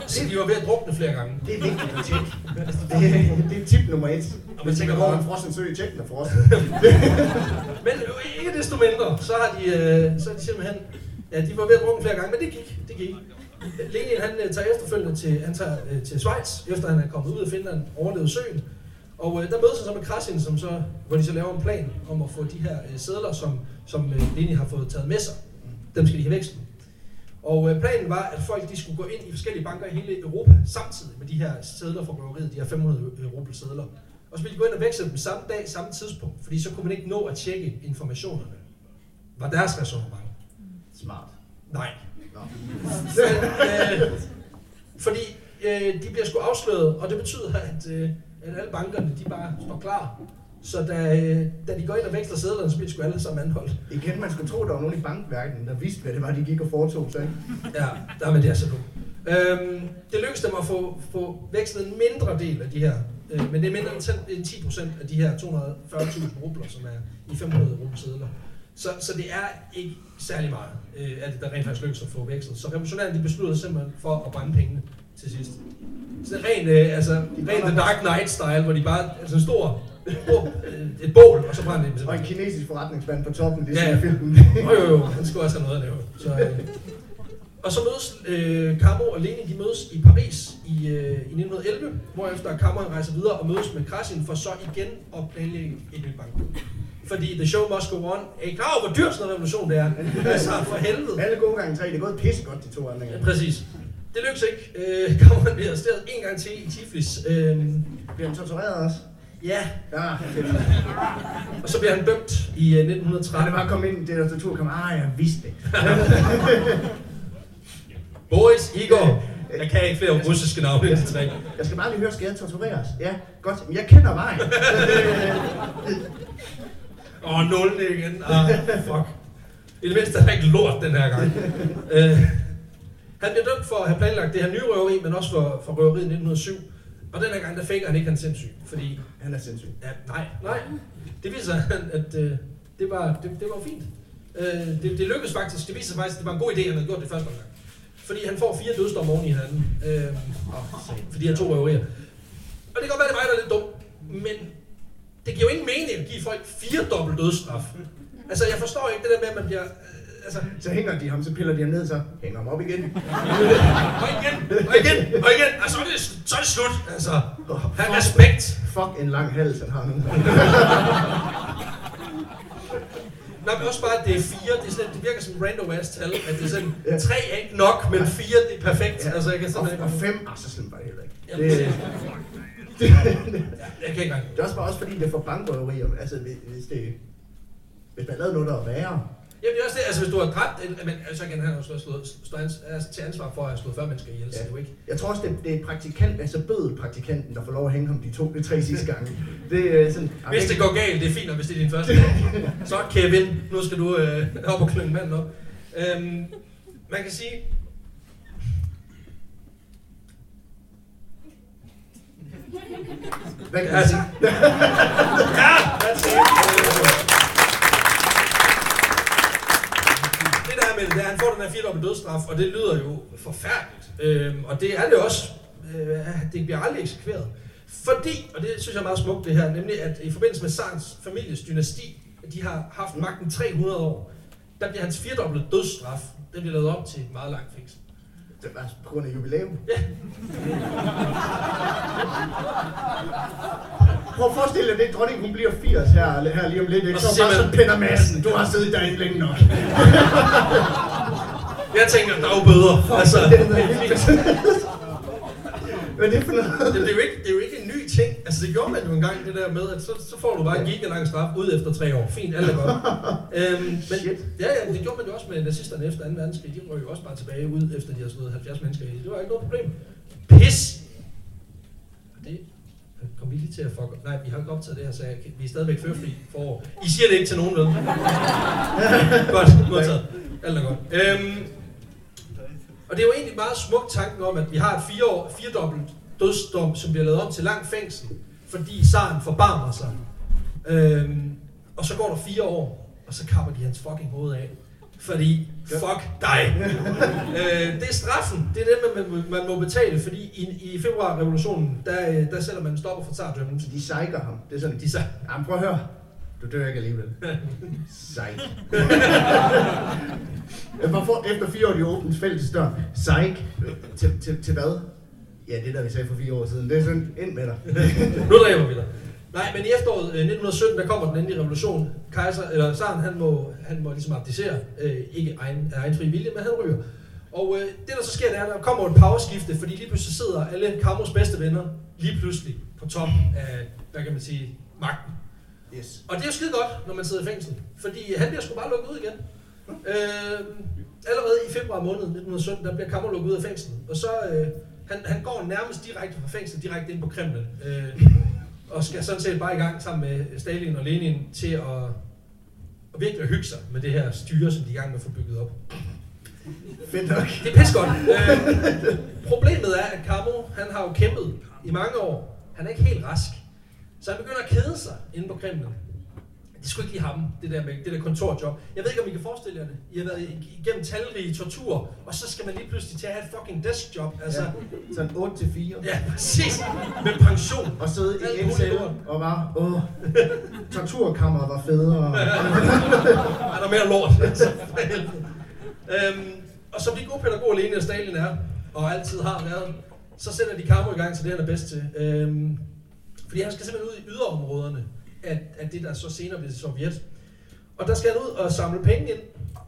så de var ved at drukne flere gange. Det er vigtigt at tjekke. Det, det er tip nummer et. man tænker man går bare- en frossen sø, tjek den er frosset. *laughs* Men øh, ikke desto mindre, så har de, øh, så har de simpelthen, ja, de var ved at drukne flere gange, men det gik, det gik. Lenin, han tager efterfølgende til, han tager, øh, til Schweiz, efter han er kommet ud af Finland, overlevet søen. Og øh, der mødes han så med Krasin, som så, hvor de så laver en plan om at få de her øh, sædler, som, som øh, Lenin har fået taget med sig, dem skal de have vekslet. Og øh, planen var, at folk de skulle gå ind i forskellige banker i hele Europa samtidig med de her sædler fra røveriet, de her 500 rubel sædler. Og så ville de gå ind og veksle dem samme dag, samme tidspunkt, fordi så kunne man ikke nå at tjekke informationerne. Var deres resonemang. Smart. Nej. Nå. øh, fordi øh, de bliver sgu afsløret, og det betyder, at, øh, at alle bankerne de bare står klar Så da, øh, da de går ind og veksler sædlerne, så bliver sgu alle sammen anholdt. Igen, man skulle tro, der var nogen i bankverdenen, der vidste, hvad det var, de gik og foretog sig. Ja, der er med det altså nu. Øhm, det lykkedes dem at få, få vekslet en mindre del af de her, øh, men det er mindre end 10 end 10 procent af de her 240.000 rubler, som er i 500 rubelsedler. Så, så det er ikke særlig meget, øh, at det der rent faktisk lykkedes at få vekslet. Så revolutionærerne de besluttede simpelthen for at brænde pengene til sidst. Så det er rent, øh, altså, rent The Dark Knight-style, hvor de bare, altså en stor, et bål, og så brænder de dem Og en kinesisk forretningsmand på toppen, det Ja, ja. sådan filmen. Jo, jo, jo, han skulle også have noget at lave. Så, øh. Og så mødes øh, Camo og Lenin, de mødes i Paris i, øh, i 1911, hvorefter Camo rejser videre og mødes med Krasin for så igen at planlægge et nyt bankkup. Fordi the show must go on. Er I klar over, hvor dyr sådan en revolution det er? Altså, for helvede. Alle gode gange tre, det er gået pisse godt, de to andre Ja, gange. præcis. Det lykkes ikke. Øh, Camo bliver arresteret en gang til i Tiflis. Øh, Bliver han tortureret også? Ja, Ja, og så bliver han dømt i øh, Så det 1913. bare komme ind i det der tortur, kom, ah, jeg vidste det. *laughs* Boris, Igor. Jeg kan ikke flere russiske navne end de tre. Jeg skal bare lige høre, skal jeg tortureres? Ja, godt. Men jeg kender vejen. *laughs* Åh, oh, nul igen. Ah, fuck. I det mindste er der ikke lort den her gang. uh, han bliver dømt for at have planlagt det her nye røveri, men også for, for røveriet i 1907. Og den her gang, der fik han ikke, han sindssyg. Fordi, Han er sindssyg. ja, nej, nej. Det viser sig, at uh, det, var, det, det var fint. Uh, det, det lykkedes faktisk. Det viser faktisk, at det var en god idé, at han havde gjort det første gang. Fordi han får fire dødsdomme oven i hinanden. Uh, for de her to røverier. Og det kan godt være, det er mig, der er lidt dum. Men det giver jo ingen mening at give folk fire dobbelt dødsstraf. Altså, jeg forstår ikke det der med, at man bliver... Altså, Så hænger de ham, så piller de ham ned, så hænger ham op igen. *laughs* og igen, og igen, og igen, og så er det, så er det slut. Altså, have respekt. Fuck en lang hals, han har nu. Nej, men også bare, at det er fire, det, er sådan, det virker som random ass tal, at det er sådan, Ja. tre er ikke nok, men fire, det er perfekt. Ja. Altså, jeg kan og, sådan og fem, ah, så slemt var det heller ikke. Jamen, Det, det, *laughs* jeg kan ikke det er også bare også fordi, det er for bankrøverier. Altså, hvis hvis det... Hvis man lavede noget, der var værre, Jamen, det er også det, altså hvis du har dræbt, en, men altså igen, han slået, slået, stå ans, altså, til ansvar for at have slået 40 mennesker ihjel, så Ja. det ikke. Jeg tror også, det, det er praktikant, altså bødelpraktikanten, der får lov at hænge ham de to, de tre sidste gange. Det er sådan... Hvis det går galt, det er fint, og hvis det er din første dag. *laughs* Så Kevin, nu skal du øh, op og klynge manden op. Øhm, man kan sige, Hvad kan man altså, sige? *laughs* ja, that's *laughs* it. Det der med det, er, at han får den her firedobbelt dødsstraf, og det lyder jo forfærdeligt. Øhm, og det er det også. Øh, det bliver aldrig eksekveret. Fordi, og det synes jeg er meget smukt det her, nemlig at i forbindelse med Sarns families dynasti, de har haft magten 300 år, der bliver hans firedobbelte dødsstraf, det bliver lavet op til et meget langt fængsel. Det var på grund af jubilæum. Ja. Prøv at forestille dig det, dronningen hun bliver 80 her, her lige om lidt, ikke? Og Så, så siger bare man- sådan Peter Madsen, du har siddet derinde længe nok. Jeg tænker, der er jo bøder. Altså, Hvad er det for noget? det, det, er jo ikke, det er jo ikke en ny ting. Altså, det gjorde man jo engang, det der med, at så, så får du bare en gigalang straf ud efter tre år. Fint, alt er godt. *laughs* øhm, men, Shit. Ja, ja, det gjorde man jo også med nazisterne efter 2. verdenskrig. De røg jo også bare tilbage ud, efter de har slået 70 mennesker i. Det var ikke noget problem. Pis! Det kom vi lige til at fuck. Nej, vi har ikke optaget det her, så jeg, vi er stadigvæk førfri for I siger det ikke til nogen, vel? *laughs* godt, modtaget. Alt er godt. Øhm, og det er jo egentlig meget smuk tanken om, at vi har et fire år, firedobbelt dødsdom, som bliver lavet om til lang fængsel, fordi Saren forbarmer sig. Øhm, og så går der fire år, og så kapper de hans fucking hoved af. Fordi, fuck dig. *laughs* øh, det er straffen. Det er det, man, man må betale, fordi i, i februarrevolutionen, der, øh, der sætter man en stopper for tsardømmen. De sejker ham. Det er sådan, De sagde, Jamen prøv at høre. Du dør ikke alligevel. Jeg bare for, efter fire år, de åbnes fællesdør. Sejk. Til, til, til hvad? Ja, det der vi sagde for fire år siden. Det er sådan, ind med dig. *laughs* nu dræber vi dig. Nej, men i efteråret øh, 1917, der kommer den endelige revolution. Kejser, eller Saren, han må, han må ligesom abdicere. Øh, ikke egen, af egen fri vilje, men han ryger. Og øh, det, der så sker, det er, at der kommer et powerskifte, fordi lige pludselig sidder alle Kammers bedste venner lige pludselig på toppen af, hvad kan man sige, magten. Yes. Og det er jo skide godt, når man sidder i fængsel, fordi han bliver sgu bare lukket ud igen. Øh, allerede i februar måned 1917, der bliver Kammer lukket ud af fængslet, og så øh, han, han går nærmest direkte fra fængsel, direkte ind på Kreml. Øh, og skal sådan set bare i gang sammen med Stalin og Lenin til at, at virkelig hygge sig med det her styre, som de er i gang med at få bygget op. Fedt nok. Det er pis godt. Øh, problemet er, at Camo, han har jo kæmpet i mange år. Han er ikke helt rask. Så han begynder at kede sig inde på Kremlen. Det skulle ikke lige ham, det der med det der kontorjob. Jeg ved ikke, om I kan forestille jer det. I har været igennem talrige tortur, og så skal man lige pludselig til at have et fucking deskjob. Altså, Ja. Sådan 8 til 4. ja, præcis. Med pension. Og sidde i en celle og bare, åh, torturkammeret var federe. *laughs* er der mere lort. *laughs* Altså, øhm, og som de gode pædagoger Lene og Stalin er, og altid har været, så sætter de Camo i gang til det, han er bedst til. Øhm, fordi han skal simpelthen ud i yderområderne af, af det, der så senere bliver Sovjet. Og der skal han ud og samle penge ind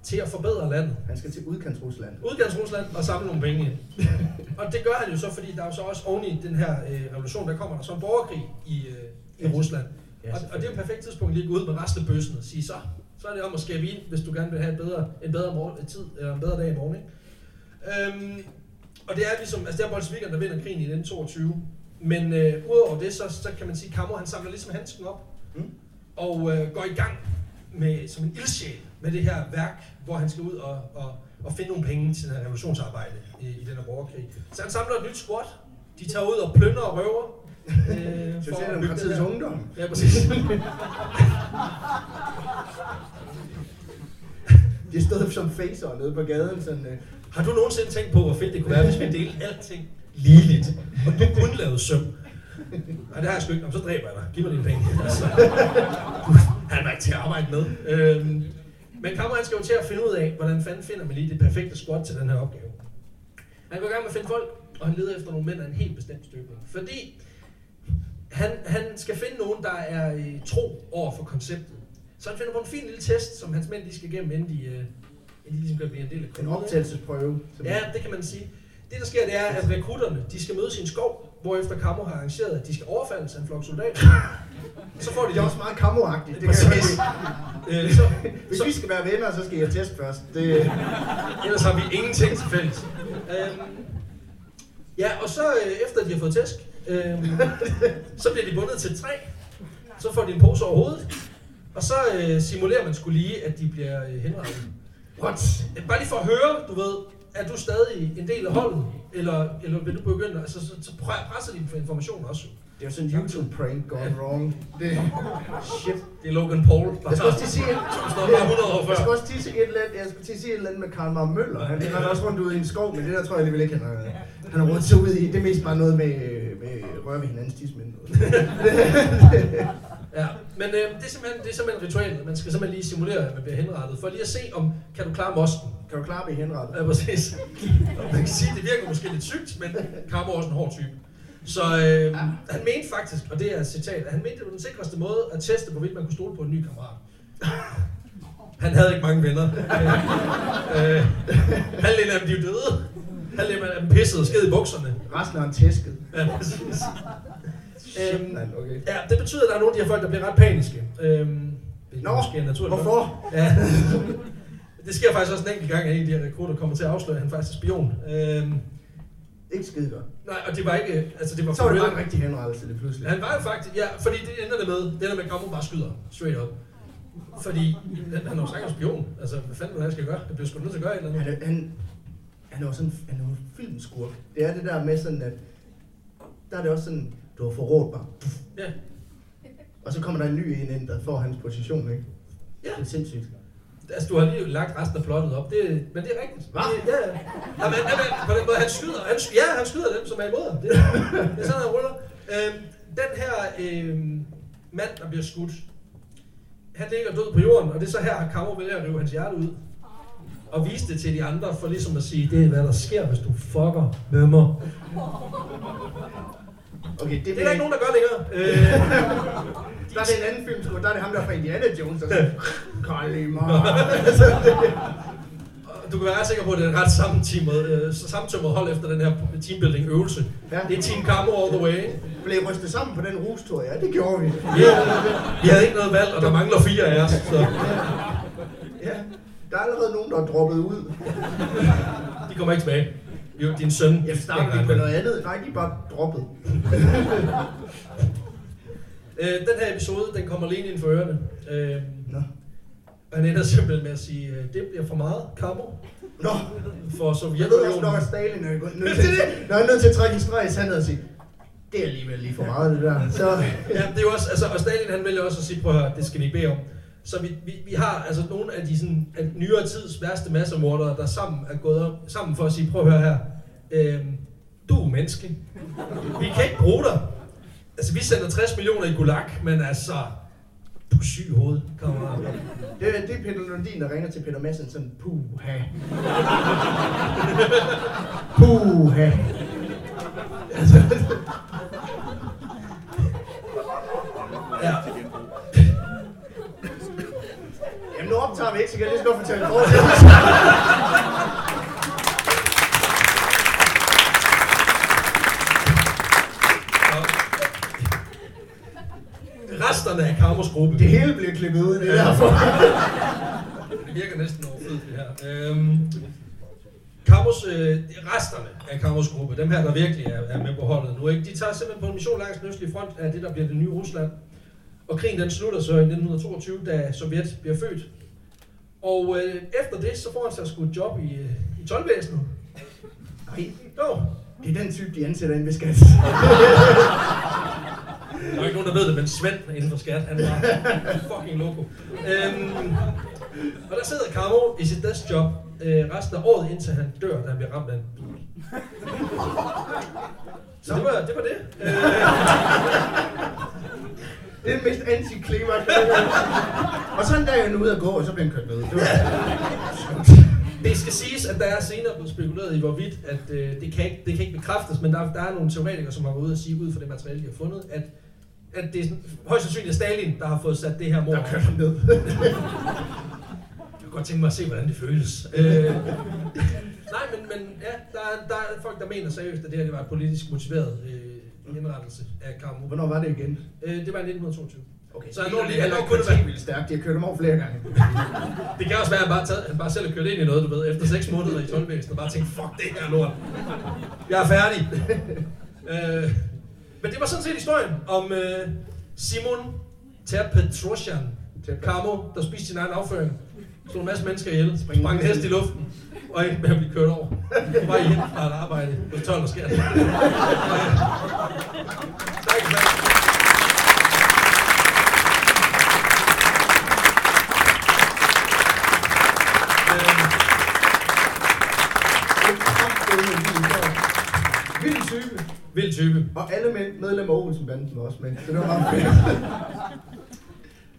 til at forbedre landet. Han skal til udkants Rusland. Udgangs Rusland og samle nogle penge ind. *laughs* og det gør han jo så, fordi der er jo så også oven i den her øh, revolution, der kommer der så en borgerkrig i, øh, i Rusland. Ja, og, og det er et perfekt tidspunkt lige at gå ud med resten af bøssen og sige, så, så er det om at skabe ind, hvis du gerne vil have et bedre, en bedre morgen, tid, eller en bedre dag i morgen. Ikke? Øhm, og det er ligesom, altså det er Bolsjevikerne, der vinder krigen i 1922. Men øh, udover det, så, så kan man sige, at Kammer han samler ligesom handsken op, Mm. og øh, går i gang med, som en ildsjæl med det her værk, hvor han skal ud og, og, og finde nogle penge til det her revolutionsarbejde i, i den her borgerkrig. Så han samler et nyt squad. De tager ud og plyndrer og røver. Øh, *laughs* Socialdemokratiets ungdom. Ja, præcis. *laughs* De stod som facer nede på gaden, sådan, øh, Har du nogensinde tænkt på, hvor fedt det kunne være, hvis vi delte alting ligeligt, og du kun lavede søm? Nej, det har jeg sgu ikke. Nå, så dræber jeg dig. Giv mig dine penge. Altså, *laughs* han var ikke til at arbejde med. Øhm, men Kammer, han skal jo til at finde ud af, hvordan fanden finder man lige det perfekte squat til den her opgave. Han går i gang med at finde folk, og han leder efter nogle mænd af en helt bestemt støbning. Fordi han, han skal finde nogen, der er øh, tro over for konceptet. Så han finder på en fin lille test, som hans mænd de skal igennem, inden de, øh, inden de ligesom kan blive en del af en optagelsesprøve. Ja, det kan man sige. Det, der sker, det er, at rekrutterne de skal mødes i en skov, hvorefter Kammo har arrangeret, at de skal overfaldes af en flok soldater. Så får de Det er også meget kammeragtigt. Det kan jeg sige. Øh, så, Hvis så, vi skal være venner, så skal jeg teste først. Det, ellers har vi ingenting til fælles. Øhm, ja, og så øh, efter de har fået tæsk, øhm, så bliver de bundet til et træ. Så får de en pose over hovedet. Og så øh, simulerer man skulle lige, at de bliver øh, henrettet. what? Bare lige for at høre, du ved, er du stadig en del af holdet? Eller, eller vil du begynde, altså så, så pre- presser de for information også. Det er jo sådan en YouTube-prank gone wrong. Det, shit. Det er Logan Paul, der Jeg skal også til at sige, står bare 100 år jeg før. skal også til at sige et eller andet, jeg at sige et eller andet med Karl Mar Møller. Han render også rundt ude i en skov, men det der tror jeg alligevel ikke, han har, han har råd til ud i. Det er mest bare noget med, med røre ved hinandens tidsmænd. *laughs* Ja, men øh, det, er simpelthen, det er simpelthen ritualet. Man skal simpelthen lige simulere, at man bliver henrettet, for lige at se, om kan du klare mosten. Kan du klare at blive henrettet? Ja, præcis. Og man kan sige, at det virker måske lidt sygt, men Karmo er også en hård type. Så øh, han mente faktisk, og det er et citat, at han mente, det var den sikreste måde at teste, hvorvidt man kunne stole på en ny kammerat. Han havde ikke mange venner. øh, halvdelen af dem, de er døde. Halvdelen af dem pissede og sked i bukserne. Resten har han tæsket. Ja, præcis. Øhm, okay. Ja, det betyder, at der er nogle af de her folk, der bliver ret paniske. Øhm, Nå, måske er naturligt. hvorfor? Ja. *laughs* Det sker faktisk også en enkelt gang, at en af de her rekrutter kommer til at afsløre, at han faktisk er spion. Øhm, Ikke skide godt. nej, og det var ikke... Altså, det var Så var det bare en rigtig henrettelse lige pludselig. Han var jo faktisk... Ja, fordi det ender det med, det ender med, at Kammo bare skyder straight up. Fordi han, han er jo sagt spion. Altså, hvad fanden det, han skal gøre? Det bliver sgu nødt til at gøre et eller Han, andet. er- han, han er jo sådan han er jo filmskurk. Det er det der med sådan, at der er det også sådan, du har forrådt mig. Ja. Og så kommer der en ny en ind, der får hans position, ikke? Ja. Det er sindssygt. Altså, du har lige lagt resten af plottet op, det, men det er rigtigt. Hva? Det, ja, ja. ja men, ja, men, på den måde, han skyder, han, ja, han skyder dem, som er imod ham. Det, det er sådan, han ruller. Øhm, den her øhm, mand, der bliver skudt, han ligger død på jorden, og det er så her, at Kammer vælger at rive hans hjerte ud. Og vise det til de andre, for ligesom at sige, det er hvad der sker, hvis du fucker med mig. Okay, det, Det er der ikke nogen, der gør længere. *laughs* Øh, Der er det en anden filmskurk, der er det ham der fra Indiana Jones, der siger, *laughs* du kan være sikker på, at det er et ret sammentømret, øh, sammentømret hold efter den her teambuilding øvelse. Ja. Det er Team Kammer all the way. Blev rystet sammen på den rustur? Ja, det gjorde vi. Ja, vi havde ikke noget valg, og der mangler fire af os. Så Ja, der er allerede nogen, der er droppet ud. de kommer ikke tilbage. Jo, din søn. Jeg starter lige på noget andet. Nej, de bare droppet. *laughs* Øh, den her episode, den kommer lige ind for ørerne. Øh, Nå. han ender simpelthen med at sige, øh, det bliver for meget kammo Nå, for jeg ved også nok, Sovjetunionen. at Stalin er *laughs* nødt til, når jeg er nødt til at trække en streg i sandet og sige, det er alligevel lige for meget det der. Så, Ja, det er jo også, altså, og Stalin han vælger også at sige, prøv at høre, det skal vi bede om. Så vi, vi, vi har altså nogle af de sådan, af nyere tids værste massemordere, der sammen er gået op, sammen for at sige, prøv at høre her, øhm, du er menneske. Vi kan ikke bruge dig. Altså, vi sender 60 millioner i gulag, men altså, du er syg i hovedet, kammerat. det, er- det er Peter Lundin, der ringer til Peter Madsen sådan, puha. *laughs* puha. Altså, Ja. Kan jeg lige så godt fortælle. Og Resterne af Karmos gruppe. Det hele bliver klippet ud, det er derfor. Det virker næsten overflødigt, det her. Øhm, Kamos, øh, resterne af Kamos gruppe, dem her, der virkelig er, er med på holdet nu, ikke? de tager simpelthen på en mission langs den østlige front af det, der bliver det nye Rusland. Og krigen den slutter så i 1922, da Sovjet bliver født. Og øh, efter det, så får han sig sgu et job i, øh, i tolvvæsenet. Nej, Jo, det er den type, de ansætter ind ved skat. der er ikke nogen, der ved det, men Svend inden for skat, han var fucking loco. Øhm, og der sidder Kamo i sit deskjob øh, resten af året, indtil han dør, da han bliver ramt af en bil. Så det var det. Var det. Øh, *laughs* Det er mest antiklimaks. *laughs* og sådan der er jeg ude at gå, og så bliver han kørt med. Det var... det skal siges, at der er senere blevet spekuleret i, hvorvidt at, øh, det, kan ikke, det kan ikke bekræftes, men der, der er nogle teoretikere, som har været ude og sige, ud fra det materiale, de har fundet, at, at det er højst sandsynligt er Stalin, der har fået sat det her mord. Der kører ned. Jeg kunne godt tænke mig at se, hvordan det føles. Øh, nej, men, men ja, der, er- der er folk, der mener seriøst, at det her det var et politisk motiveret øh, indrettelse af Karmo. Hvornår var det igen? Øh, det var i 1922. Okay, Så han er lige- han ikke kun være- vildt stærkt. De har kørt dem over flere gange. *laughs* Det kan også være, at han bare, taget, han bare selv har kørt ind i noget, du ved, efter 6 måneder i tolvvæsenet, og bare tænkt, fuck det her lort. Jeg er færdig. *laughs* øh, men det var sådan set historien om øh, Simon Terpetrosjan Karmo, der spiste sin egen afføring, slog en masse mennesker ihjel, sprang en hest i luften, og endte med at blive kørt over. På vej hjem fra et arbejde på 12 og skært. Tak, tak. Vild type. Vild type. Og alle med, medlemmer af Olsen-banden var også med. Så det var meget fedt.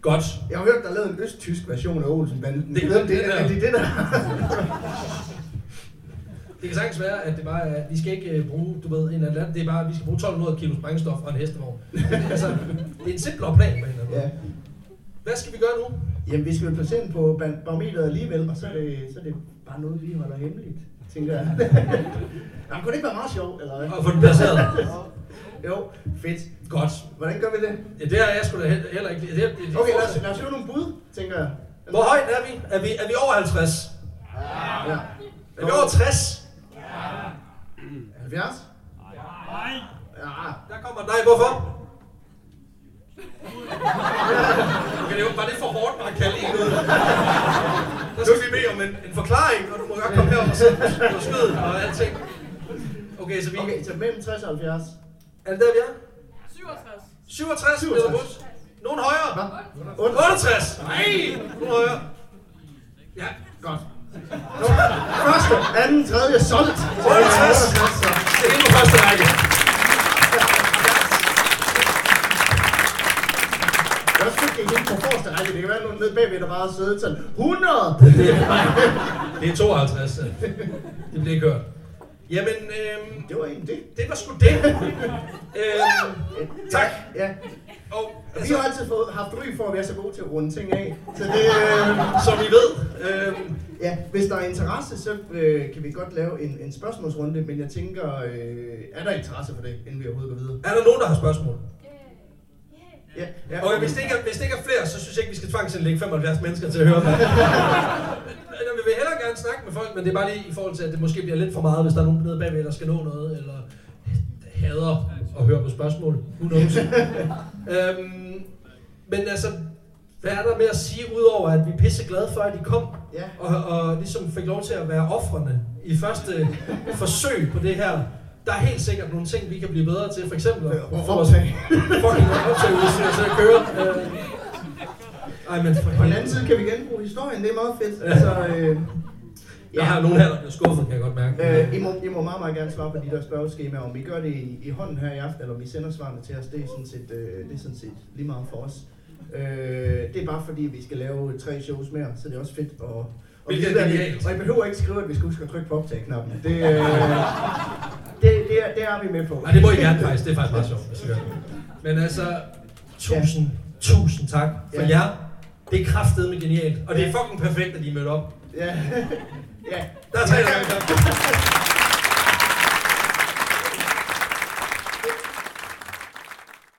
Godt. Jeg har hørt, der er lavet en østtysk version af Olsen-banden. Det det, det, være, er, det, det der? *laughs* Det kan sagtens være, at det bare er, vi skal ikke øh, bruge, du ved, en eller anden, det er bare, vi skal bruge 1200 kilo sprængstof og en hestevogn. *laughs* altså, det er en simplere plan på en eller anden. Ja. Hvad skal vi gøre nu? Jamen, vi skal jo placere den på bar- barometeret alligevel, og så er, det, så er det bare noget, vi holder hemmeligt, tænker jeg. *laughs* Jamen, kunne det ikke være meget sjovt, eller hvad? Og få den placeret. Jo, fedt. Godt. Hvordan gør vi det? Ja, det har jeg sgu da he- heller ikke. Det, det, det, Okay, lad os, lad os høre nogle bud, tænker jeg. Hvor højt er vi? Er vi, er vi over 50? Ja. Er vi over 60? 70? Ja. Der kommer nej, hvorfor? Okay, det var bare det for hårdt at kalde en ud. Der skal vi bede om en, en forklaring, og du må godt komme herop og sætte på skødet og alting. Okay, så vi... Okay, så mellem 60 og 70. Er det der, vi er? 67. 67, 67. Peter Busch. Nogen højere? Hvad? 68. Nej, nogen højere. Ja, Godt. Nu, første, anden, tredje, solgt. 68. så. Det er inde på første række. Jeg også at ikke på forreste række. Det kan være nogen nede bagved, der bare har siddet sådan 100. Det er 52. Det bliver hørt. Jamen, øhm, Det var egentlig det. det var sgu det. *laughs* øhm, tak. Ja. Og, Vi altså, har altid fået, haft ry for at være så gode til at runde ting af. Så det, øh, som I ved, øhm, ja, hvis der er interesse, så øh, kan vi godt lave en, en spørgsmålsrunde. Men jeg tænker, øh, er der interesse for det, inden vi overhovedet går videre? er der nogen, der har spørgsmål? Ja, ja. Og hvis det, ikke er, hvis det ikke er flere, så synes jeg ikke, vi skal tvangsindlægge 75 mennesker til at høre mig. Jeg vil hellere gerne snakke med folk, men det er bare lige i forhold til, at det måske bliver lidt for meget, hvis der er nogen nede bagved, der skal nå noget, eller hader at høre på spørgsmål. Who knows? øhm, Men altså, hvad er der med at sige, udover at vi er pisse glade for, at I kom, Ja. og, og ligesom fik lov til at være offrene i første forsøg på det her. Der er helt sikkert nogle ting, vi kan blive bedre til, for eksempel at få vores fucking optagudstyr til at køre. Øh, ej, men for På den anden side kan vi genbruge historien, det er meget fedt. Ja. Altså, øh, Der har nogen her, der bliver skuffet, kan jeg godt mærke. Øh, I, må, I må meget, meget gerne svare på de der spørgeskemaer. Om I gør det i, i hånden her i aften, eller om I sender svarene til os, det er sådan set, øh, det er sådan set lige meget for os. Øh, det er bare fordi, vi skal lave tre shows mere, så det er også fedt at... Hvilket er genialt. og I behøver ikke skrive, at vi skal huske at trykke på optag-knappen. Det, øh, *laughs* det, det, er, det er vi med på. Nej, det må I gerne faktisk. Det er faktisk meget sjovt. Men altså, tusind, tusind tak for Ja. jer. Det er kraftedeme genialt. Og det er fucking perfekt, at I mødte op. Ja. *laughs* ja. Der er tre, der er *laughs*